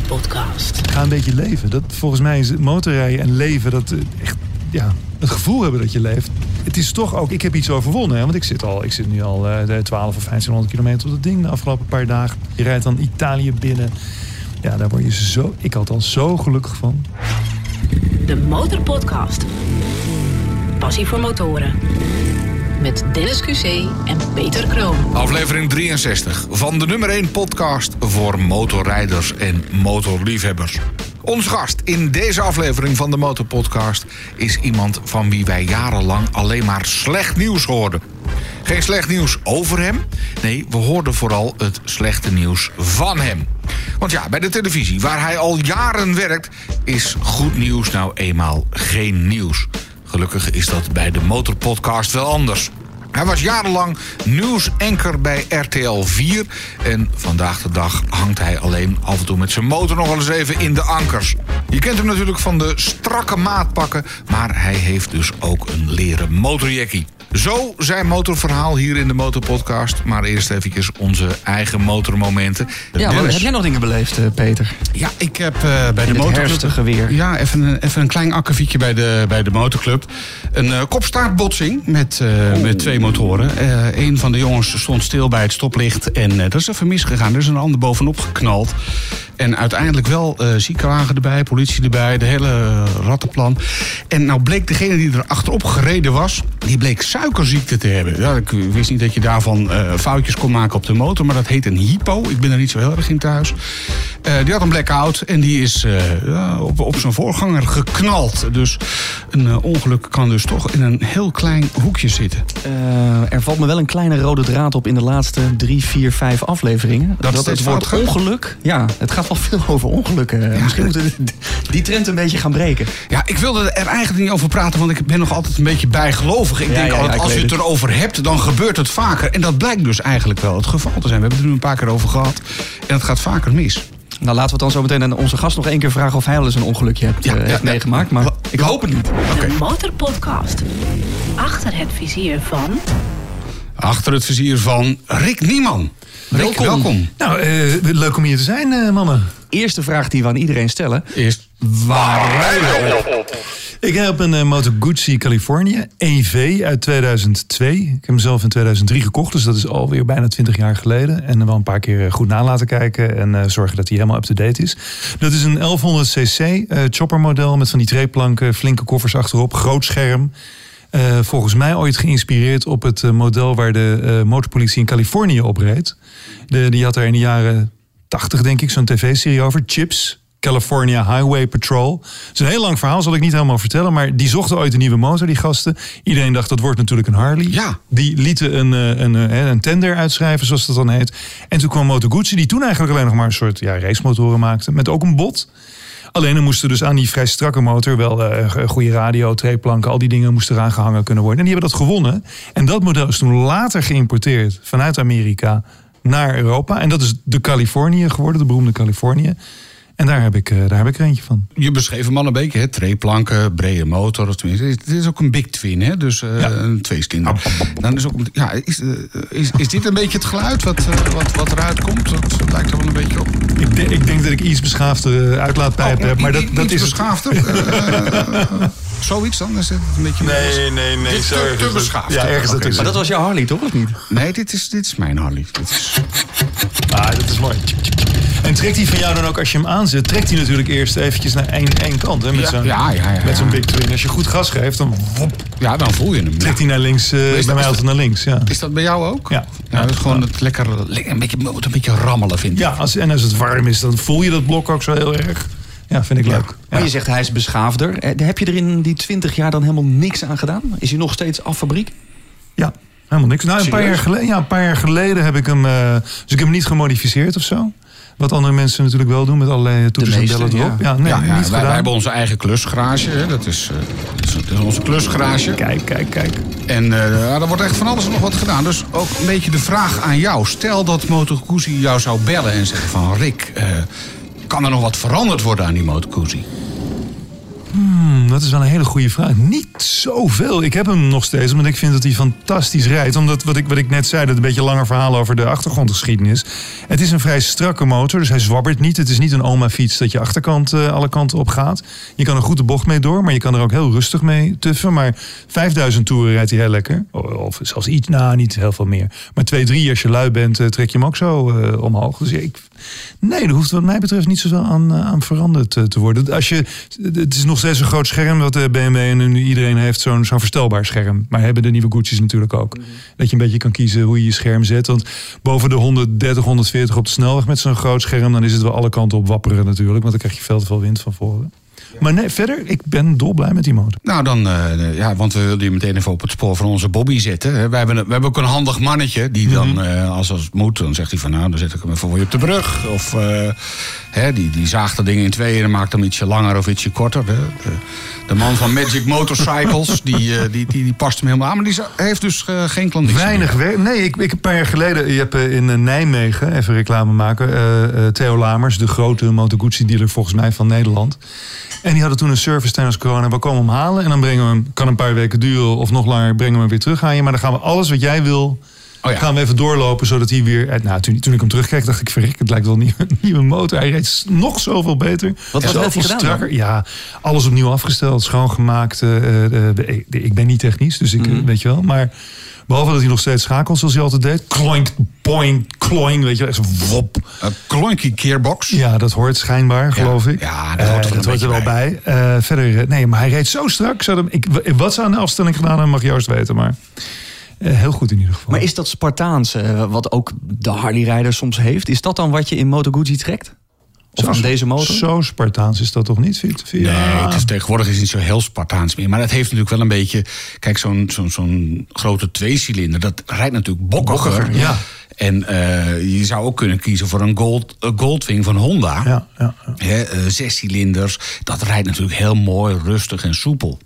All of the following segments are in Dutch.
Motorpodcast. Ga een beetje leven. Dat, volgens mij is motorrijden en leven, dat eh, echt, ja, het gevoel hebben dat je leeft. Het is toch ook, ik heb iets overwonnen. Hè, want ik zit, al, ik zit nu al eh, de 12 of 1500 kilometer op dat ding de afgelopen paar dagen. Je rijdt dan Italië binnen. Ja, daar word je zo, ik althans zo gelukkig van. De Motorpodcast. Passie voor motoren. Met Dennis QC en Peter Kroon. Aflevering 63 van de nummer 1 podcast voor motorrijders en motorliefhebbers. Ons gast in deze aflevering van de Motorpodcast is iemand van wie wij jarenlang alleen maar slecht nieuws hoorden. Geen slecht nieuws over hem. Nee, we hoorden vooral het slechte nieuws van hem. Want ja, bij de televisie, waar hij al jaren werkt, is goed nieuws nou eenmaal geen nieuws. Gelukkig is dat bij de Motorpodcast wel anders. Hij was jarenlang nieuwsanker bij RTL 4. En vandaag de dag hangt hij alleen af en toe met zijn motor nog wel eens even in de ankers. Je kent hem natuurlijk van de strakke maatpakken. Maar hij heeft dus ook een leren motorjackie. Zo zijn motorverhaal hier in de Motorpodcast. Maar eerst even onze eigen motormomenten. Ja, Dennis. heb jij nog dingen beleefd, eh, Peter? Ja, ik heb eh, bij de In motorclub... weer. Ja, even een, even een klein akkefietje bij de, bij de motorclub. Een eh, kopstaartbotsing met, met twee motoren. Een van de jongens stond stil bij het stoplicht en dat is even misgegaan. Er is een ander bovenop geknald. En uiteindelijk wel ziekenwagen erbij, politie erbij, de hele rattenplan. En nou bleek degene die er achterop gereden was, die bleek suikerziekte te hebben. Ja, ik wist niet dat je daarvan eh, foutjes kon maken op de motor, maar dat heet een hypo. Ik ben er niet zo heel erg in thuis. Eh, die had een blackout en die is eh, ja, op, op zijn voorganger geknald. Dus een ongeluk kan dus toch in een heel klein hoekje zitten. Er valt me wel een kleine rode draad op in de laatste drie, vier, vijf afleveringen. Dat het woord ongeluk. Ja, het gaat wel veel over ongelukken. Misschien moeten we die trend een beetje gaan breken. Ja, ik wilde er eigenlijk niet over praten, want ik ben nog altijd een beetje bijgelovig. Ik Ja, denk ja, als je het erover hebt, dan gebeurt het vaker. En dat blijkt dus eigenlijk wel het geval te zijn. We hebben het er nu een paar keer over gehad. En het gaat vaker mis. Nou, laten we het dan zo meteen aan onze gast nog één keer vragen of hij al eens een ongelukje hebt, Ja, eh, ja, heeft ja. meegemaakt. Maar ik hoop het niet. Oké. De Motorpodcast. Achter het vizier van... Achter het vizier van Rick Nieman. Rick, Welkom. welkom. Nou, eh, leuk om hier te zijn, eh, mannen. Eerste vraag die we aan iedereen stellen. Eerst, waar? Ik heb een eh, Moto Guzzi California EV uit 2002. Ik heb hem zelf in 2003 gekocht, dus dat is alweer bijna 20 jaar geleden. En wel een paar keer eh, goed na laten kijken en eh, zorgen dat hij helemaal up-to-date is. Dat is een 1100cc eh chopper model met van die treeplanken, flinke koffers achterop, groot scherm. Volgens mij ooit geïnspireerd op het model waar de motorpolitie in Californië op reed. De, die had daar in de jaren 80 denk ik zo'n tv-serie over, Chips. California Highway Patrol. Het is een heel lang verhaal, zal ik niet helemaal vertellen. Maar die zochten ooit een nieuwe motor, die gasten. Iedereen dacht dat wordt natuurlijk een Harley. Ja. Die lieten een, eh, een, eh, een tender uitschrijven, zoals dat dan heet. En toen kwam Moto Guzzi, die toen eigenlijk alleen nog maar een soort ja, racemotoren maakte. Met ook een bot. Alleen er moesten dus aan die vrij strakke motor wel eh, een goede radio, treeplanken, al die dingen moesten eraan gehangen kunnen worden. En die hebben dat gewonnen. En dat model is toen later geïmporteerd vanuit Amerika naar Europa. En dat is de Californië geworden, de beroemde Californië. En daar heb ik, eh, daar heb ik er eentje van. Je beschreef hem al een beetje, hè? Treeplanken, brede motor. Tenminste, het is ook een big twin, hè? Dus eh, Ja. een tweeskinder. Dan is, ook, ja, is, eh, is, is dit een beetje het geluid wat, eh, wat, wat eruit komt? Dat lijkt er wel een beetje op. Ik, denk- ik denk dat ik iets beschaafde uitlaatpijp heb, maar dat, dat iets is het. beschaafder. eh, zoiets dan? Is het een beetje nee, nee, Dit te- te beschaafd. Ja, ergens. Maar dat was jouw Harley, toch? Of niet? Nee, dit is, dit is mijn Harley. Dit is, Ah, dat is mooi. En trekt hij van jou dan ook als je hem aanzet? Trekt hij natuurlijk eerst eventjes naar één, één kant. Hè, met Ja, zo'n ja, ja, ja, met zo'n ja. big twin. Als je goed gas geeft, dan wop, ja, dan voel je hem. trekt Ja. hij naar links. eh, bij dat- mij altijd naar links. Ja, Is dat bij jou ook? Ja. ja dat is gewoon het lekker, een beetje, een beetje rammelen, vind ik. ja als, en als het warm is, dan voel je dat blok ook zo heel erg. Ja, vind ik leuk. Maar Ja. je zegt hij is beschaafder. Eh, Heb je er in die 20 jaar dan helemaal niks aan gedaan? Is hij nog steeds af fabriek? Ja, helemaal niks. Nou, een paar, jaar geleden, ja, een paar jaar geleden heb ik hem... eh, dus ik heb hem niet gemodificeerd of zo. Wat andere mensen natuurlijk wel doen met allerlei toeters en bellen erop. Ja, nee, ja, ja, niet wij, hebben onze eigen klusgarage. Hè. Dat, is, eh, dat, is, dat is onze klusgarage. Kijk, kijk, kijk. En eh ja, er wordt echt van alles en nog wat gedaan. Dus ook een beetje de vraag aan jou. Stel dat Moto Guzzi jou zou bellen en zeggen van... Rick, eh, kan er nog wat veranderd worden aan die Moto Guzzi? Hmm, dat is wel een hele goede vraag. Niet zoveel. Ik heb hem nog steeds, omdat ik vind dat hij fantastisch rijdt. Omdat wat ik, wat ik net zei, dat een beetje langer verhaal over de achtergrondgeschiedenis. Het is een vrij strakke motor, dus hij zwabbert niet. Het is niet een oma-fiets dat je achterkant eh, alle kanten op gaat. Je kan er goed de bocht mee door, maar je kan er ook heel rustig mee tuffen. Maar 5000 toeren rijdt hij heel lekker. Of zelfs iets, nou niet heel veel meer. Maar 2, 3 als je lui bent, eh, trek je hem ook zo eh, omhoog. Dus ik, nee, er hoeft wat mij betreft niet zoveel aan, eh, aan veranderd eh, te worden. Als je, het is nog steeds een groot scherm wat de BMW en nu iedereen heeft zo'n zo'n verstelbaar scherm. Maar hebben de nieuwe Gucci's natuurlijk ook. Dat je een beetje kan kiezen hoe je je scherm zet. Want boven de 130, 140 op de snelweg met zo'n groot scherm, dan is het wel alle kanten op wapperen natuurlijk. Want dan krijg je veel te veel wind van voren. Maar nee, verder, ik ben dolblij met die motor. Nou, dan, eh, ja, want we wilden je meteen even op het spoor van onze Bobby zetten. We hebben, we hebben ook een handig mannetje die dan, eh, als als het moet, dan zegt hij van nou, dan zet ik hem even voor je op de brug. Of die, die zaagt de dingen in tweeën en maakt hem ietsje langer of ietsje korter. De, de, de man van Magic Motorcycles, die, eh, die, die, die past hem helemaal aan. Maar die heeft dus eh, geen klanditie. Weinig werk. Nee, ik, ik een paar jaar geleden. Je hebt eh, in Nijmegen, even reclame maken. Theo Lamers, de grote Moto Guzzi dealer volgens mij van Nederland. En die hadden toen een service tijdens corona. We komen hem halen en dan brengen we hem. Kan een paar weken duren of nog langer. Brengen we hem weer terug aan je. Maar dan gaan we alles wat jij wil. Oh ja. Gaan we even doorlopen zodat hij weer. eh, Nou, toen, toen ik hem terugkreeg, dacht ik: verrek, het lijkt wel een nieuwe, motor. Hij reed nog zoveel beter. wat Zoveel heeft hij gedaan dan? Ja, alles opnieuw afgesteld, schoongemaakt. eh, eh, de- ik- ik ben niet technisch, dus ik Mhm. weet je wel. Maar behalve dat hij nog steeds schakelt zoals hij altijd deed. Kloink, boing, kloing, weet je wel. Echt wop. Een klonky gearbox. Ja, dat hoort schijnbaar, geloof ik. ja, dat hoort er wel dat hoort er bij. Verder, nee, maar hij reed zo strak. Zou hem, ik, wat ze aan de afstelling gedaan hebben, mag Joost weten. Maar heel goed in ieder geval. Maar is dat Spartaanse, eh, wat ook de Harley-rijder soms heeft... is dat dan wat je in Moto Guzzi trekt? Of Zo- aan deze motor? Zo Spartaans is dat toch niet? Vind, vind je? Nee, het is, tegenwoordig is het niet zo heel Spartaans meer. Maar dat heeft natuurlijk wel een beetje... Kijk, zo'n zo'n zo'n grote tweecilinder, dat rijdt natuurlijk bokkiger. Bokkiger, ja. En eh, je zou ook kunnen kiezen voor een Gold, een Goldwing van Honda. Ja, ja, ja. Hè, eh, zes cilinders. Dat rijdt natuurlijk heel mooi, rustig en soepel.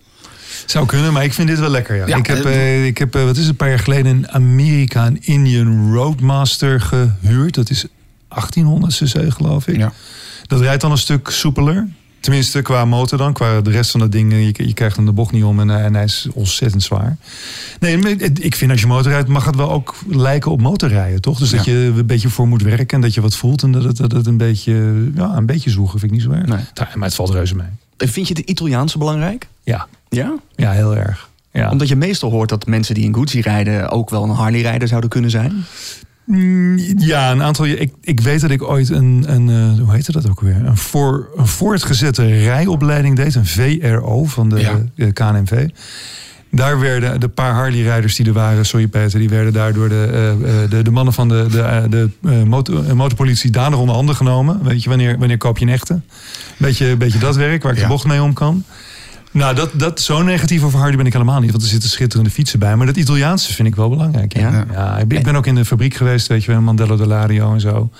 Zou kunnen, maar ik vind dit wel lekker. Ja. Ja, ik heb, eh, eh, ik heb eh, wat is het, een paar jaar geleden in Amerika een Indian Roadmaster gehuurd. Dat is 1800 cc, geloof ik. Ja. Dat rijdt dan een stuk soepeler. Tenminste, qua motor dan. Qua de rest van dat ding, je, je krijgt hem de bocht niet om en, en hij is ontzettend zwaar. Nee, ik vind als je motor rijdt, mag het wel ook lijken op motorrijden, toch? Dus dat je er een beetje voor moet werken en dat je wat voelt. En dat het, dat het een beetje, ja, een beetje zoegen vind ik niet zo erg. Nee. Maar het valt reuze mee. En Vind je de Italiaanse belangrijk? Ja, Ja? ja heel erg. Ja. Omdat je meestal hoort dat mensen die een Guzzi rijden... ook wel een Harley-rijder zouden kunnen zijn. Mm, Ja, een aantal. Ik, ik weet dat ik ooit een, een eh, hoe heette dat ook weer? Een, voor, een voortgezette rijopleiding deed, een VRO van de Ja. KNMV. Daar werden de paar Harley-rijders die er waren, sorry Peter, die werden daar door de, eh, eh, de, de mannen van de, de, de motor, motorpolitie danig onder handen genomen. Weet je, wanneer, wanneer koop je een echte? Beetje, beetje dat werk waar ik Ja. de bocht mee om kan. Nou, dat, dat, zo negatief over Harley ben ik helemaal niet. Want er zitten schitterende fietsen bij. Maar dat Italiaanse vind ik wel belangrijk. Ja, Ja. ja. ik, ben, ook in de fabriek geweest, weet je wel, Mandello Delario en zo.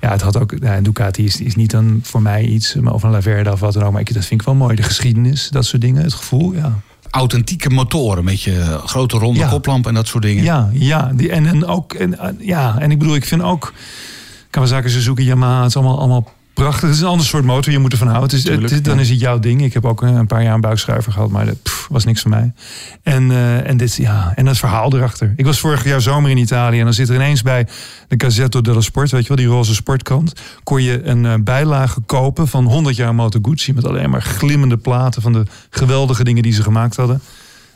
Ja, het had ook. Ja, Ducati is, is niet dan voor mij iets, maar of een Laverde of wat dan ook. Maar ik, dat vind ik wel mooi. De geschiedenis, dat soort dingen, het gevoel. Ja, Authentieke motoren met je grote ronde Ja. koplamp en dat soort dingen. ja, ja. Die, en, en ook. En, eh, ja, en ik bedoel, ik vind ook. Kawasaki, Suzuki, Yamaha, het is allemaal, allemaal prachtig. Het is een ander soort motor, je moet ervan houden. Het is, Tuurlijk, dan ja. is het jouw ding. Ik heb ook een, paar jaar een buikschuiver gehad, maar dat pff, was niks voor mij. En, eh, en, dit, ja, en dat verhaal erachter. Ik was vorig jaar zomer in Italië en dan zit er ineens bij de Gazzetto dello Sport, weet je wel, die roze sportkant, kon je een eh, bijlage kopen van 100 jaar Moto Guzzi met alleen maar glimmende platen van de geweldige dingen die ze gemaakt hadden.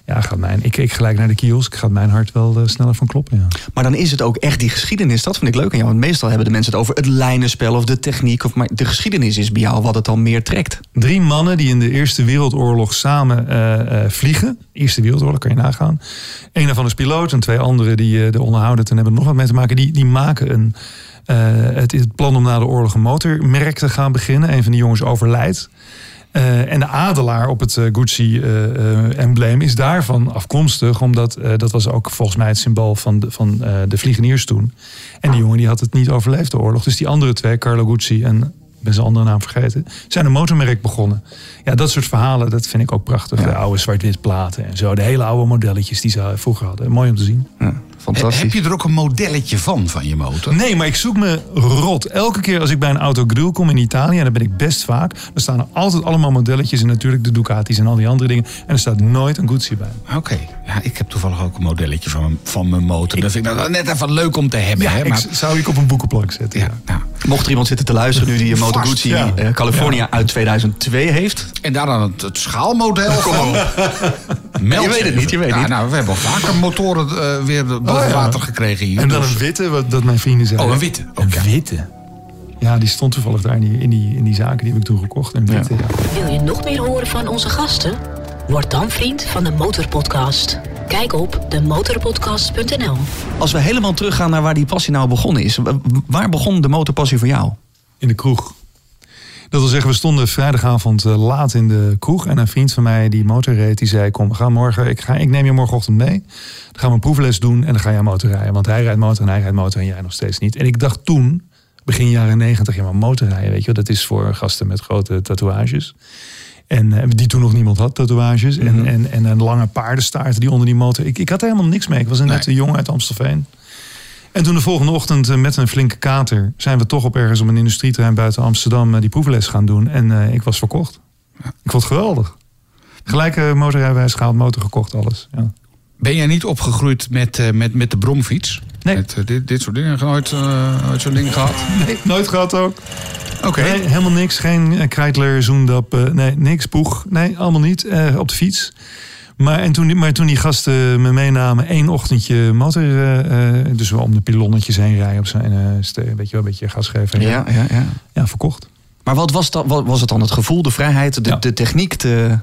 Ja, gaat mijn, ik keek gelijk naar de kiosk. Gaat mijn hart wel eh, sneller van kloppen. Ja. Maar dan is het ook echt die geschiedenis. Dat vind ik leuk aan jou. Want meestal hebben de mensen het over het lijnenspel of de techniek. Of, maar de geschiedenis is bij jou wat het dan meer trekt. Drie mannen die in de Eerste Wereldoorlog samen eh, eh, vliegen. Eerste Wereldoorlog kan je nagaan. Eén daarvan is piloot en twee anderen die de onderhouden en hebben er nog wat mee te maken. Die, die maken een, het, het plan om na de oorlog een motormerk te gaan beginnen. Een van die jongens overlijdt. Eh, en de adelaar op het eh, Gucci-embleem is daarvan afkomstig. Omdat eh, dat was ook volgens mij het symbool van de, van, eh, de vliegeniers toen. En die jongen die had het niet overleefd, de oorlog. Dus die andere twee, Carlo Gucci en ik ben zijn andere naam vergeten, zijn een motormerk begonnen. Ja, dat soort verhalen, dat vind ik ook prachtig. De oude zwart-wit platen en zo. De hele oude modelletjes die ze vroeger hadden. Mooi om te zien. Ja, fantastisch. Heb je er ook een modelletje van, van je motor? Nee, maar ik zoek me rot. Elke keer als ik bij een autogrill kom in Italië, en daar ben ik best vaak, dan staan er altijd allemaal modelletjes en natuurlijk de Ducatis en al die andere dingen. En er staat nooit een Guzzi bij. Oké, ja, ik heb toevallig ook een modelletje van mijn, van mijn motor. Dat vind ik nou net even leuk om te hebben. Ja, hè, ik maar, zou ik op een boekenplank zetten. ja. Mocht er iemand zitten te luisteren nu die een Moto Vast, Guzzi ja. eh, California uit 2002 heeft. En daar dan het, het schaalmodel Je weet het niet, je weet ja, niet. Nou, we hebben al vaker motoren eh, weer Oh, ja. water gekregen hier. En dan dus- een witte, wat dat mijn vrienden zeiden. Oh, een witte. Een witte. Ja, die stond toevallig daar in die, in die, in die zaken. Die heb ik toen gekocht. Een witte, ja. Wil je nog meer horen van onze gasten? Word dan vriend van de Motorpodcast. Kijk op demotorpodcast.nl. Als we helemaal teruggaan naar waar die passie nou begonnen is. Waar begon de motorpassie voor jou? In de kroeg. Dat wil zeggen, we stonden vrijdagavond eh, laat in de kroeg. En een vriend van mij die motorreed, die zei... Kom, gaan morgen, ik, ga, ik neem je morgenochtend mee. Dan gaan we een proefles doen en dan ga jij motorrijden. Want hij rijdt motor en hij rijdt motor en jij nog steeds niet. En ik dacht toen, begin jaren negentig... Ja, maar motorrijden, weet je wel, dat is voor gasten met grote tatoeages. En eh, die toen nog niemand had, tatoeages. en, en, en een lange paardenstaart die onder die motor... Ik, ik had er helemaal niks mee. Ik was een Nee. nette jongen uit Amstelveen. En toen de volgende ochtend eh, met een flinke kater... zijn we toch op ergens op een industrieterrein buiten Amsterdam... eh, die proefles gaan doen. En eh, ik was verkocht. Ik vond het geweldig. Gelijke motorrijbewijs gehaald, motor gekocht, alles. Ja. Ben jij niet opgegroeid met, met, met de bromfiets? Nee. Met dit, dit soort dingen? Nooit, nooit zo'n ding gehad? Nee, nooit gehad ook. Oké. Nee, helemaal niks. Geen Kreitler, Zoendap, nee, niks, poeg. Nee, allemaal niet. op de fiets. Maar, en toen, die- maar toen die gasten me meenamen, één ochtendje motor... eh, eh, dus wel om de pilonnetjes heen rijden op zijn... eh, ste- weet je wel, een beetje gas geven. ja, ja. ja, verkocht. Maar wat was, dat, wat was het dan? Het gevoel, de vrijheid, de, Ja. de techniek? De...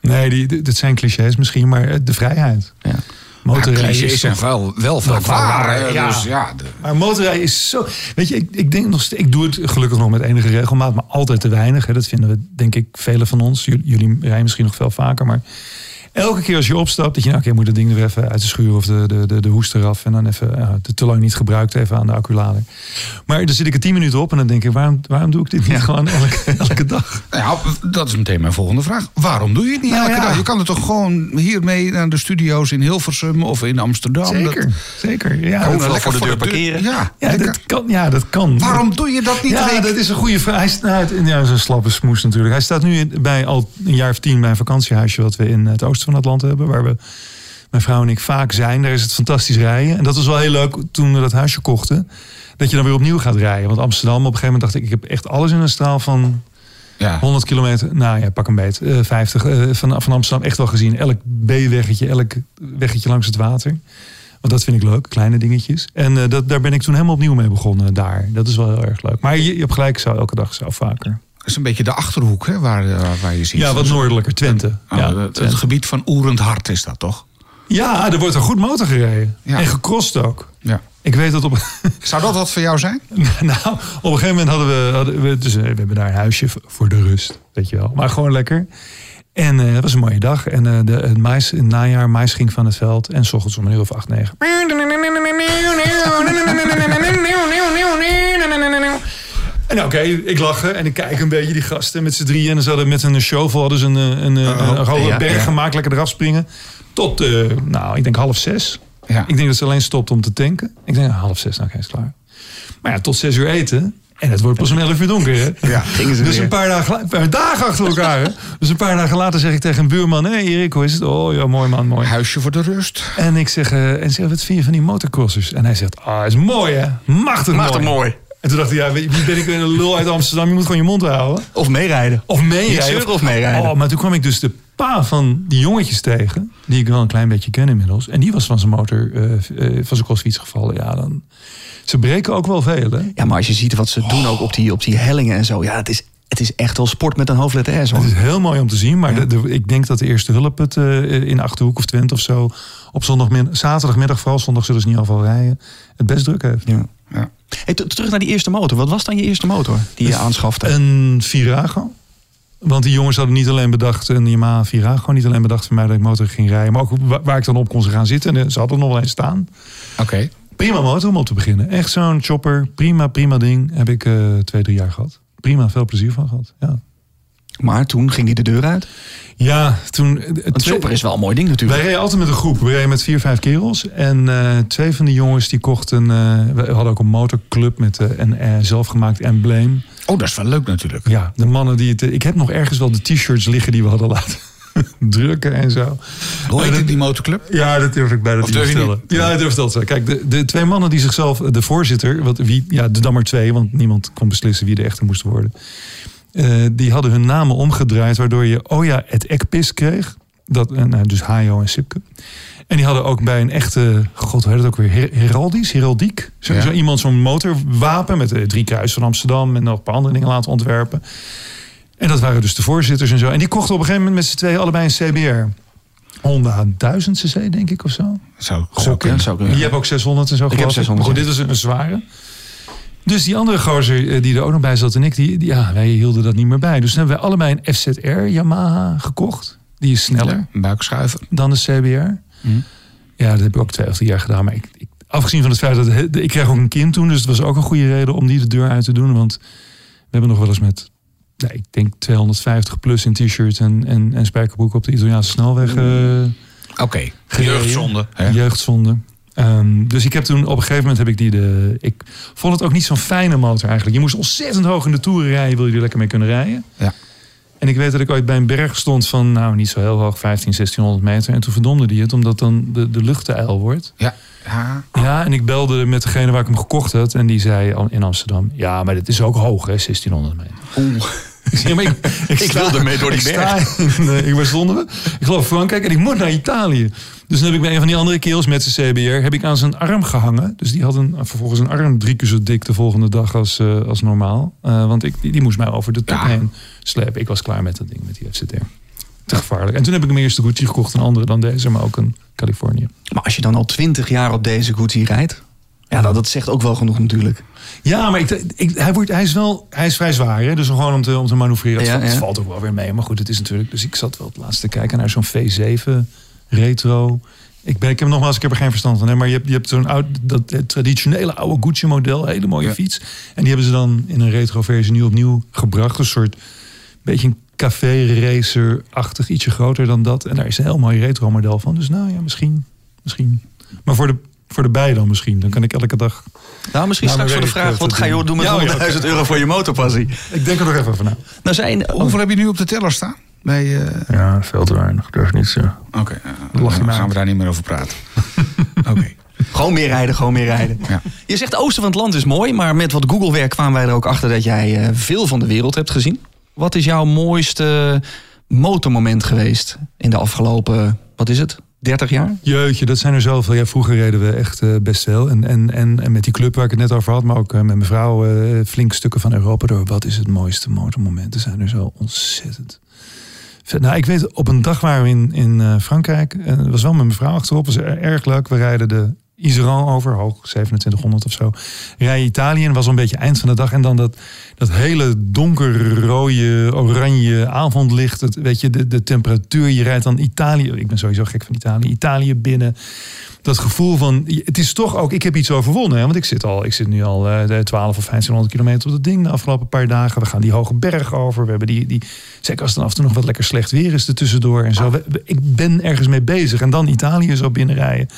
Nee, die, dit zijn clichés misschien, maar de vrijheid. Ja. Motorrijden Ja, is clichés zijn wel, wel vaak Wel waar. ja. Dus ja, de- Maar motorrijden is zo. Weet je, ik, ik denk nog. Ik doe het gelukkig nog met enige regelmaat, maar altijd te weinig. Hè. Dat vinden we, denk ik, velen van ons. Jullie, jullie rijden misschien nog veel vaker, maar. Elke keer als je opstapt, dat je nou, oké, moet het ding er even uit de schuur of de, de, de, de hoest eraf. En dan even ja, te, te lang niet gebruikt, even aan de acculader. Maar dan zit ik er tien minuten op en dan denk ik, waarom, waarom doe ik dit niet Ja. gewoon elke, elke dag? Nou ja, dat is meteen mijn volgende vraag. Waarom doe je het niet Nou elke ja. dag? Je kan er toch gewoon hiermee naar de studio's in Hilversum of in Amsterdam. Zeker, Dat, zeker. Ja, Gewoon dat, lekker voor de deur parkeren. Ja, ja, dat kan. Ja, dat kan. Waarom doe je dat niet? Ja, dat is een goede vraag. Hij staat, ja, dat is een slappe smoes natuurlijk. Hij staat nu bij al een jaar of tien bij een vakantiehuisje wat we in het oosten van het land hebben, waar we mijn vrouw en ik vaak zijn. Daar is het fantastisch rijden. En dat was wel heel leuk toen we dat huisje kochten. Dat je dan weer opnieuw gaat rijden. Want Amsterdam, op een gegeven moment dacht ik, ik heb echt alles in een straal van ja. 100 kilometer. Nou ja, pak een beet. eh 50 eh, van, van Amsterdam echt wel gezien. Elk B-weggetje, elk weggetje langs het water. Want dat vind ik leuk, kleine dingetjes. En eh, dat, daar ben ik toen helemaal opnieuw mee begonnen daar. Dat is wel heel erg leuk. Maar je, je hebt gelijk, elke dag zou vaker. Is een beetje de achterhoek hè, waar, eh, waar je ziet. Ja, wat noordelijker, Twente. Oh, ja, het, gebied van Oerend Hart is dat toch? ja, er wordt een goed motor gereden. Ja. En gecrossed ook. Ja. Ik weet dat op... Zou dat wat voor jou zijn? nou, op een gegeven moment hadden we... Hadden we dus, eh, we hebben daar een huisje voor de rust, weet je wel. Maar gewoon lekker. En eh, het was een mooie dag. En de, het mais, in het najaar, mais ging van het veld. En s ochtends om een uur of acht, negen. En oké, ik lachen en ik kijk een beetje die gasten met z'n drieën. En ze hadden met een shovel hadden ze een, een, een, een, hoge ja, berg gemaakt. Lekker eraf springen. Tot, eh, nou, ik denk half zes. Ja. Ik denk dat ze alleen stopt om te tanken. Ik denk, half zes, nou, oké, is klaar. Maar ja, tot zes uur eten. En het wordt pas om elf uur donker, hè? Ja, gingen ze dus weer. een paar dagen, een achter elkaar, hè? Dus een paar dagen later zeg ik tegen een buurman... Hé, hey, Erik, hoe is het? Oh, ja, mooi man, mooi. Huisje voor de rust. En ik zeg, eh, en zeg, wat vind je van die motocrossers? En hij zegt, ah, is mooi, hè? Machtig, Machtig mooi. mooi. En toen dacht ik, ja, wie ben ik een lul uit Amsterdam? Je moet gewoon je mond houden. Of meerijden. Of meerijden. of meerijden. Oh, maar toen kwam ik dus de pa van die jongetjes tegen. Die ik wel een klein beetje ken inmiddels. En die was van zijn motor, eh, eh, van zijn crossfiets gevallen. Ja, dan... Ze breken ook wel veel, hè? Ja, maar als je ziet wat ze doen ook op die, op die hellingen en zo. Ja, het is, het is echt wel sport met een hoofdletter S. Hoor. Het is heel mooi om te zien. Maar de, de- ik denk dat de eerste hulp het eh, in Achterhoek of Twente of zo... op zondagmiddag, zaterdagmiddag, vooral zondag zullen ze niet al rijden... het best druk heeft. Ja. Ja. Hey, terug naar die eerste motor. Wat was dan je eerste motor die je aanschafte? Een Virago. Want die jongens hadden niet alleen bedacht, een Yamaha Virago, niet alleen bedacht voor mij dat ik motor ging rijden, maar ook wa- waar ik dan op kon gaan zitten. En eh, ze hadden er nog wel eens staan. Oké. Prima motor om op te beginnen. Echt zo'n chopper, prima, prima ding. Heb ik eh, twee, drie jaar gehad. Prima, veel plezier van gehad. Ja. Maar toen ging hij de deur uit. Ja, toen... eh, Een chopper is wel een mooi ding Wij natuurlijk. reden altijd met een groep. We reden met vier, vijf kerels. En eh, twee van die jongens die kochten... eh, we hadden ook een motorclub met een zelfgemaakt embleem. Oh, dat is wel leuk natuurlijk. Ja, de mannen die het... Ik heb nog ergens wel de t-shirts liggen die we hadden laten drukken en zo. Hoe heet het, die motorclub? Ja, dat durf ik bij dat niet durf. Ja, ik durf wel te Kijk, de, de twee mannen die zichzelf, de voorzitter, wat, wie, ja, de Dammer twee, want niemand kon beslissen wie de echte moest worden. Eh, die hadden hun namen omgedraaid, waardoor je Oja het Ekpis kreeg. Dat, eh, nou, dus Hajo en Sipke. En die hadden ook bij een echte, god, hoe heet het ook weer, Her- heraldisch, heraldiek. Zo, Ja. zo iemand zo'n motorwapen met de drie kruis van Amsterdam en nog een paar andere dingen laten ontwerpen. En dat waren dus de voorzitters en zo. En die kochten op een gegeven moment met z'n tweeën allebei een CBR. Honda 1000 cc, denk ik, of zo. Zo, Gokken. Ja, zou kunnen. Je hebt ook 600 en zo. heb geloof 600, Maar goed, ja. dit was een zware. Dus die andere gozer eh, die er ook nog bij zat en ik, die, die- ja, wij hielden dat niet meer bij. Dus toen hebben wij allebei een FZR Yamaha gekocht. Die is sneller Een buikschuiver. dan de CBR. Hm. Ja, dat heb ik ook twee of drie jaar gedaan. Maar ik, ik, afgezien van het feit dat ik kreeg ook een kind toen, dus het was ook een goede reden om die de deur uit te doen. Want we hebben nog wel eens met, nee, ik denk 250 plus in t-shirt en, en, en spijkerbroek op de Italiaanse snelweg. eh, Oké, gereden. jeugdzonde. hè? Jeugdzonde. Ehm, dus ik heb toen op een gegeven moment heb ik die de. Ik vond het ook niet zo'n fijne motor eigenlijk. Je moest ontzettend hoog in de toeren rijden, wil je er lekker mee kunnen rijden. Ja. En ik weet dat ik ooit bij een berg stond van, nou niet zo heel hoog, 15, 1600 meter. En toen verdomde die het, omdat dan de, de lucht te ijl wordt. Ja. ja. Ja, en ik belde met degene waar ik hem gekocht had. En die zei in Amsterdam, ja, maar dit is ook hoog, hè, 1600 meter. Ik, maar ik, ik, Ik wil ermee door die ik sta in, eh, ik, waar stonden we? Ik geloof Frankrijk en ik moet naar Italië. Dus dan heb ik bij een van die andere kerels met zijn CBR... heb ik aan zijn arm gehangen. Dus die had een, vervolgens een arm drie keer zo dik de volgende dag als, eh, als normaal. Eh, want ik, die, die moest mij over de top Ja. heen slepen. Ik was klaar met dat ding, met die FZR. Te gevaarlijk. En toen heb ik hem eerst de Gucci gekocht. Een andere dan deze, maar ook een Californië. Maar als je dan al twintig jaar op deze Gucci rijdt. Ja, dat, dat zegt ook wel genoeg natuurlijk. Ja, maar ik, ik, hij, wordt, hij, is wel, hij is vrij zwaar. Hè? Dus gewoon om te, om te manoeuvreren. Ja, het, valt, ja. het valt ook wel weer mee. Maar goed, het is natuurlijk... Dus ik zat wel het laatste te kijken naar zo'n V7 retro. Ik, ben, ik heb nogmaals, ik heb er geen verstand van. Hè? Maar je hebt, je hebt zo'n oud, dat traditionele oude Gucci model. Hele mooie Ja. fiets. En die hebben ze dan in een retro versie nu opnieuw gebracht. Een soort beetje een café racer-achtig. Ietsje groter dan dat. En daar is een heel mooi retro model van. Dus nou ja, misschien. misschien. Maar voor de, voor de bij dan misschien. Dan kan ik elke dag Nou, misschien Nou, straks voor de vraag, ik wat ga je doen. met Ja, ja, 100.000 oké. euro voor je motorpassie? Ik denk er nog even over na. Nou zijn, oh, Hoeveel heb je nu op de teller staan? Bij, eh, Ja, veel te weinig. Durf niet zo. Oké, eh, Dan gaan we daar niet meer over praten. Oké. gewoon meer rijden, gewoon meer rijden. Ja. Je zegt oosten van het land is mooi, maar met wat Google-werk kwamen wij er ook achter dat jij eh, veel van de wereld hebt gezien. Wat is jouw mooiste motormoment geweest in de afgelopen, wat is het, 30 jaar? Jeetje, dat zijn er zoveel. Ja, vroeger reden we echt eh, best veel. En, en, en, en met die club waar ik het net over had, maar ook eh, met mijn vrouw, eh, flink stukken van Europa door. Wat is het mooiste motormoment? Er zijn er zo ontzettend. Nou, ik weet, op een dag waren we in, in Frankrijk. Het was wel met mijn vrouw achterop. was er- erg leuk. We rijden de Iseran over, hoog 2700 of zo. Rijden Italië en was een beetje eind van de dag. En dan dat, dat hele donkerrode, oranje avondlicht. Het, weet je, de, de temperatuur. Je rijdt dan Italië. Ik ben sowieso gek van Italië. Italië binnen. Dat gevoel van, het is toch ook, ik heb iets overwonnen. Hè? Want ik zit, al, ik zit nu al eh, de 12 of 1500 kilometer op dat ding de afgelopen paar dagen. We gaan die hoge berg over. We hebben die, die zeker als het dan af en toe nog wat lekker slecht weer is er tussendoor en zo. Ik ben ergens mee bezig. En dan Italië zo binnenrijden.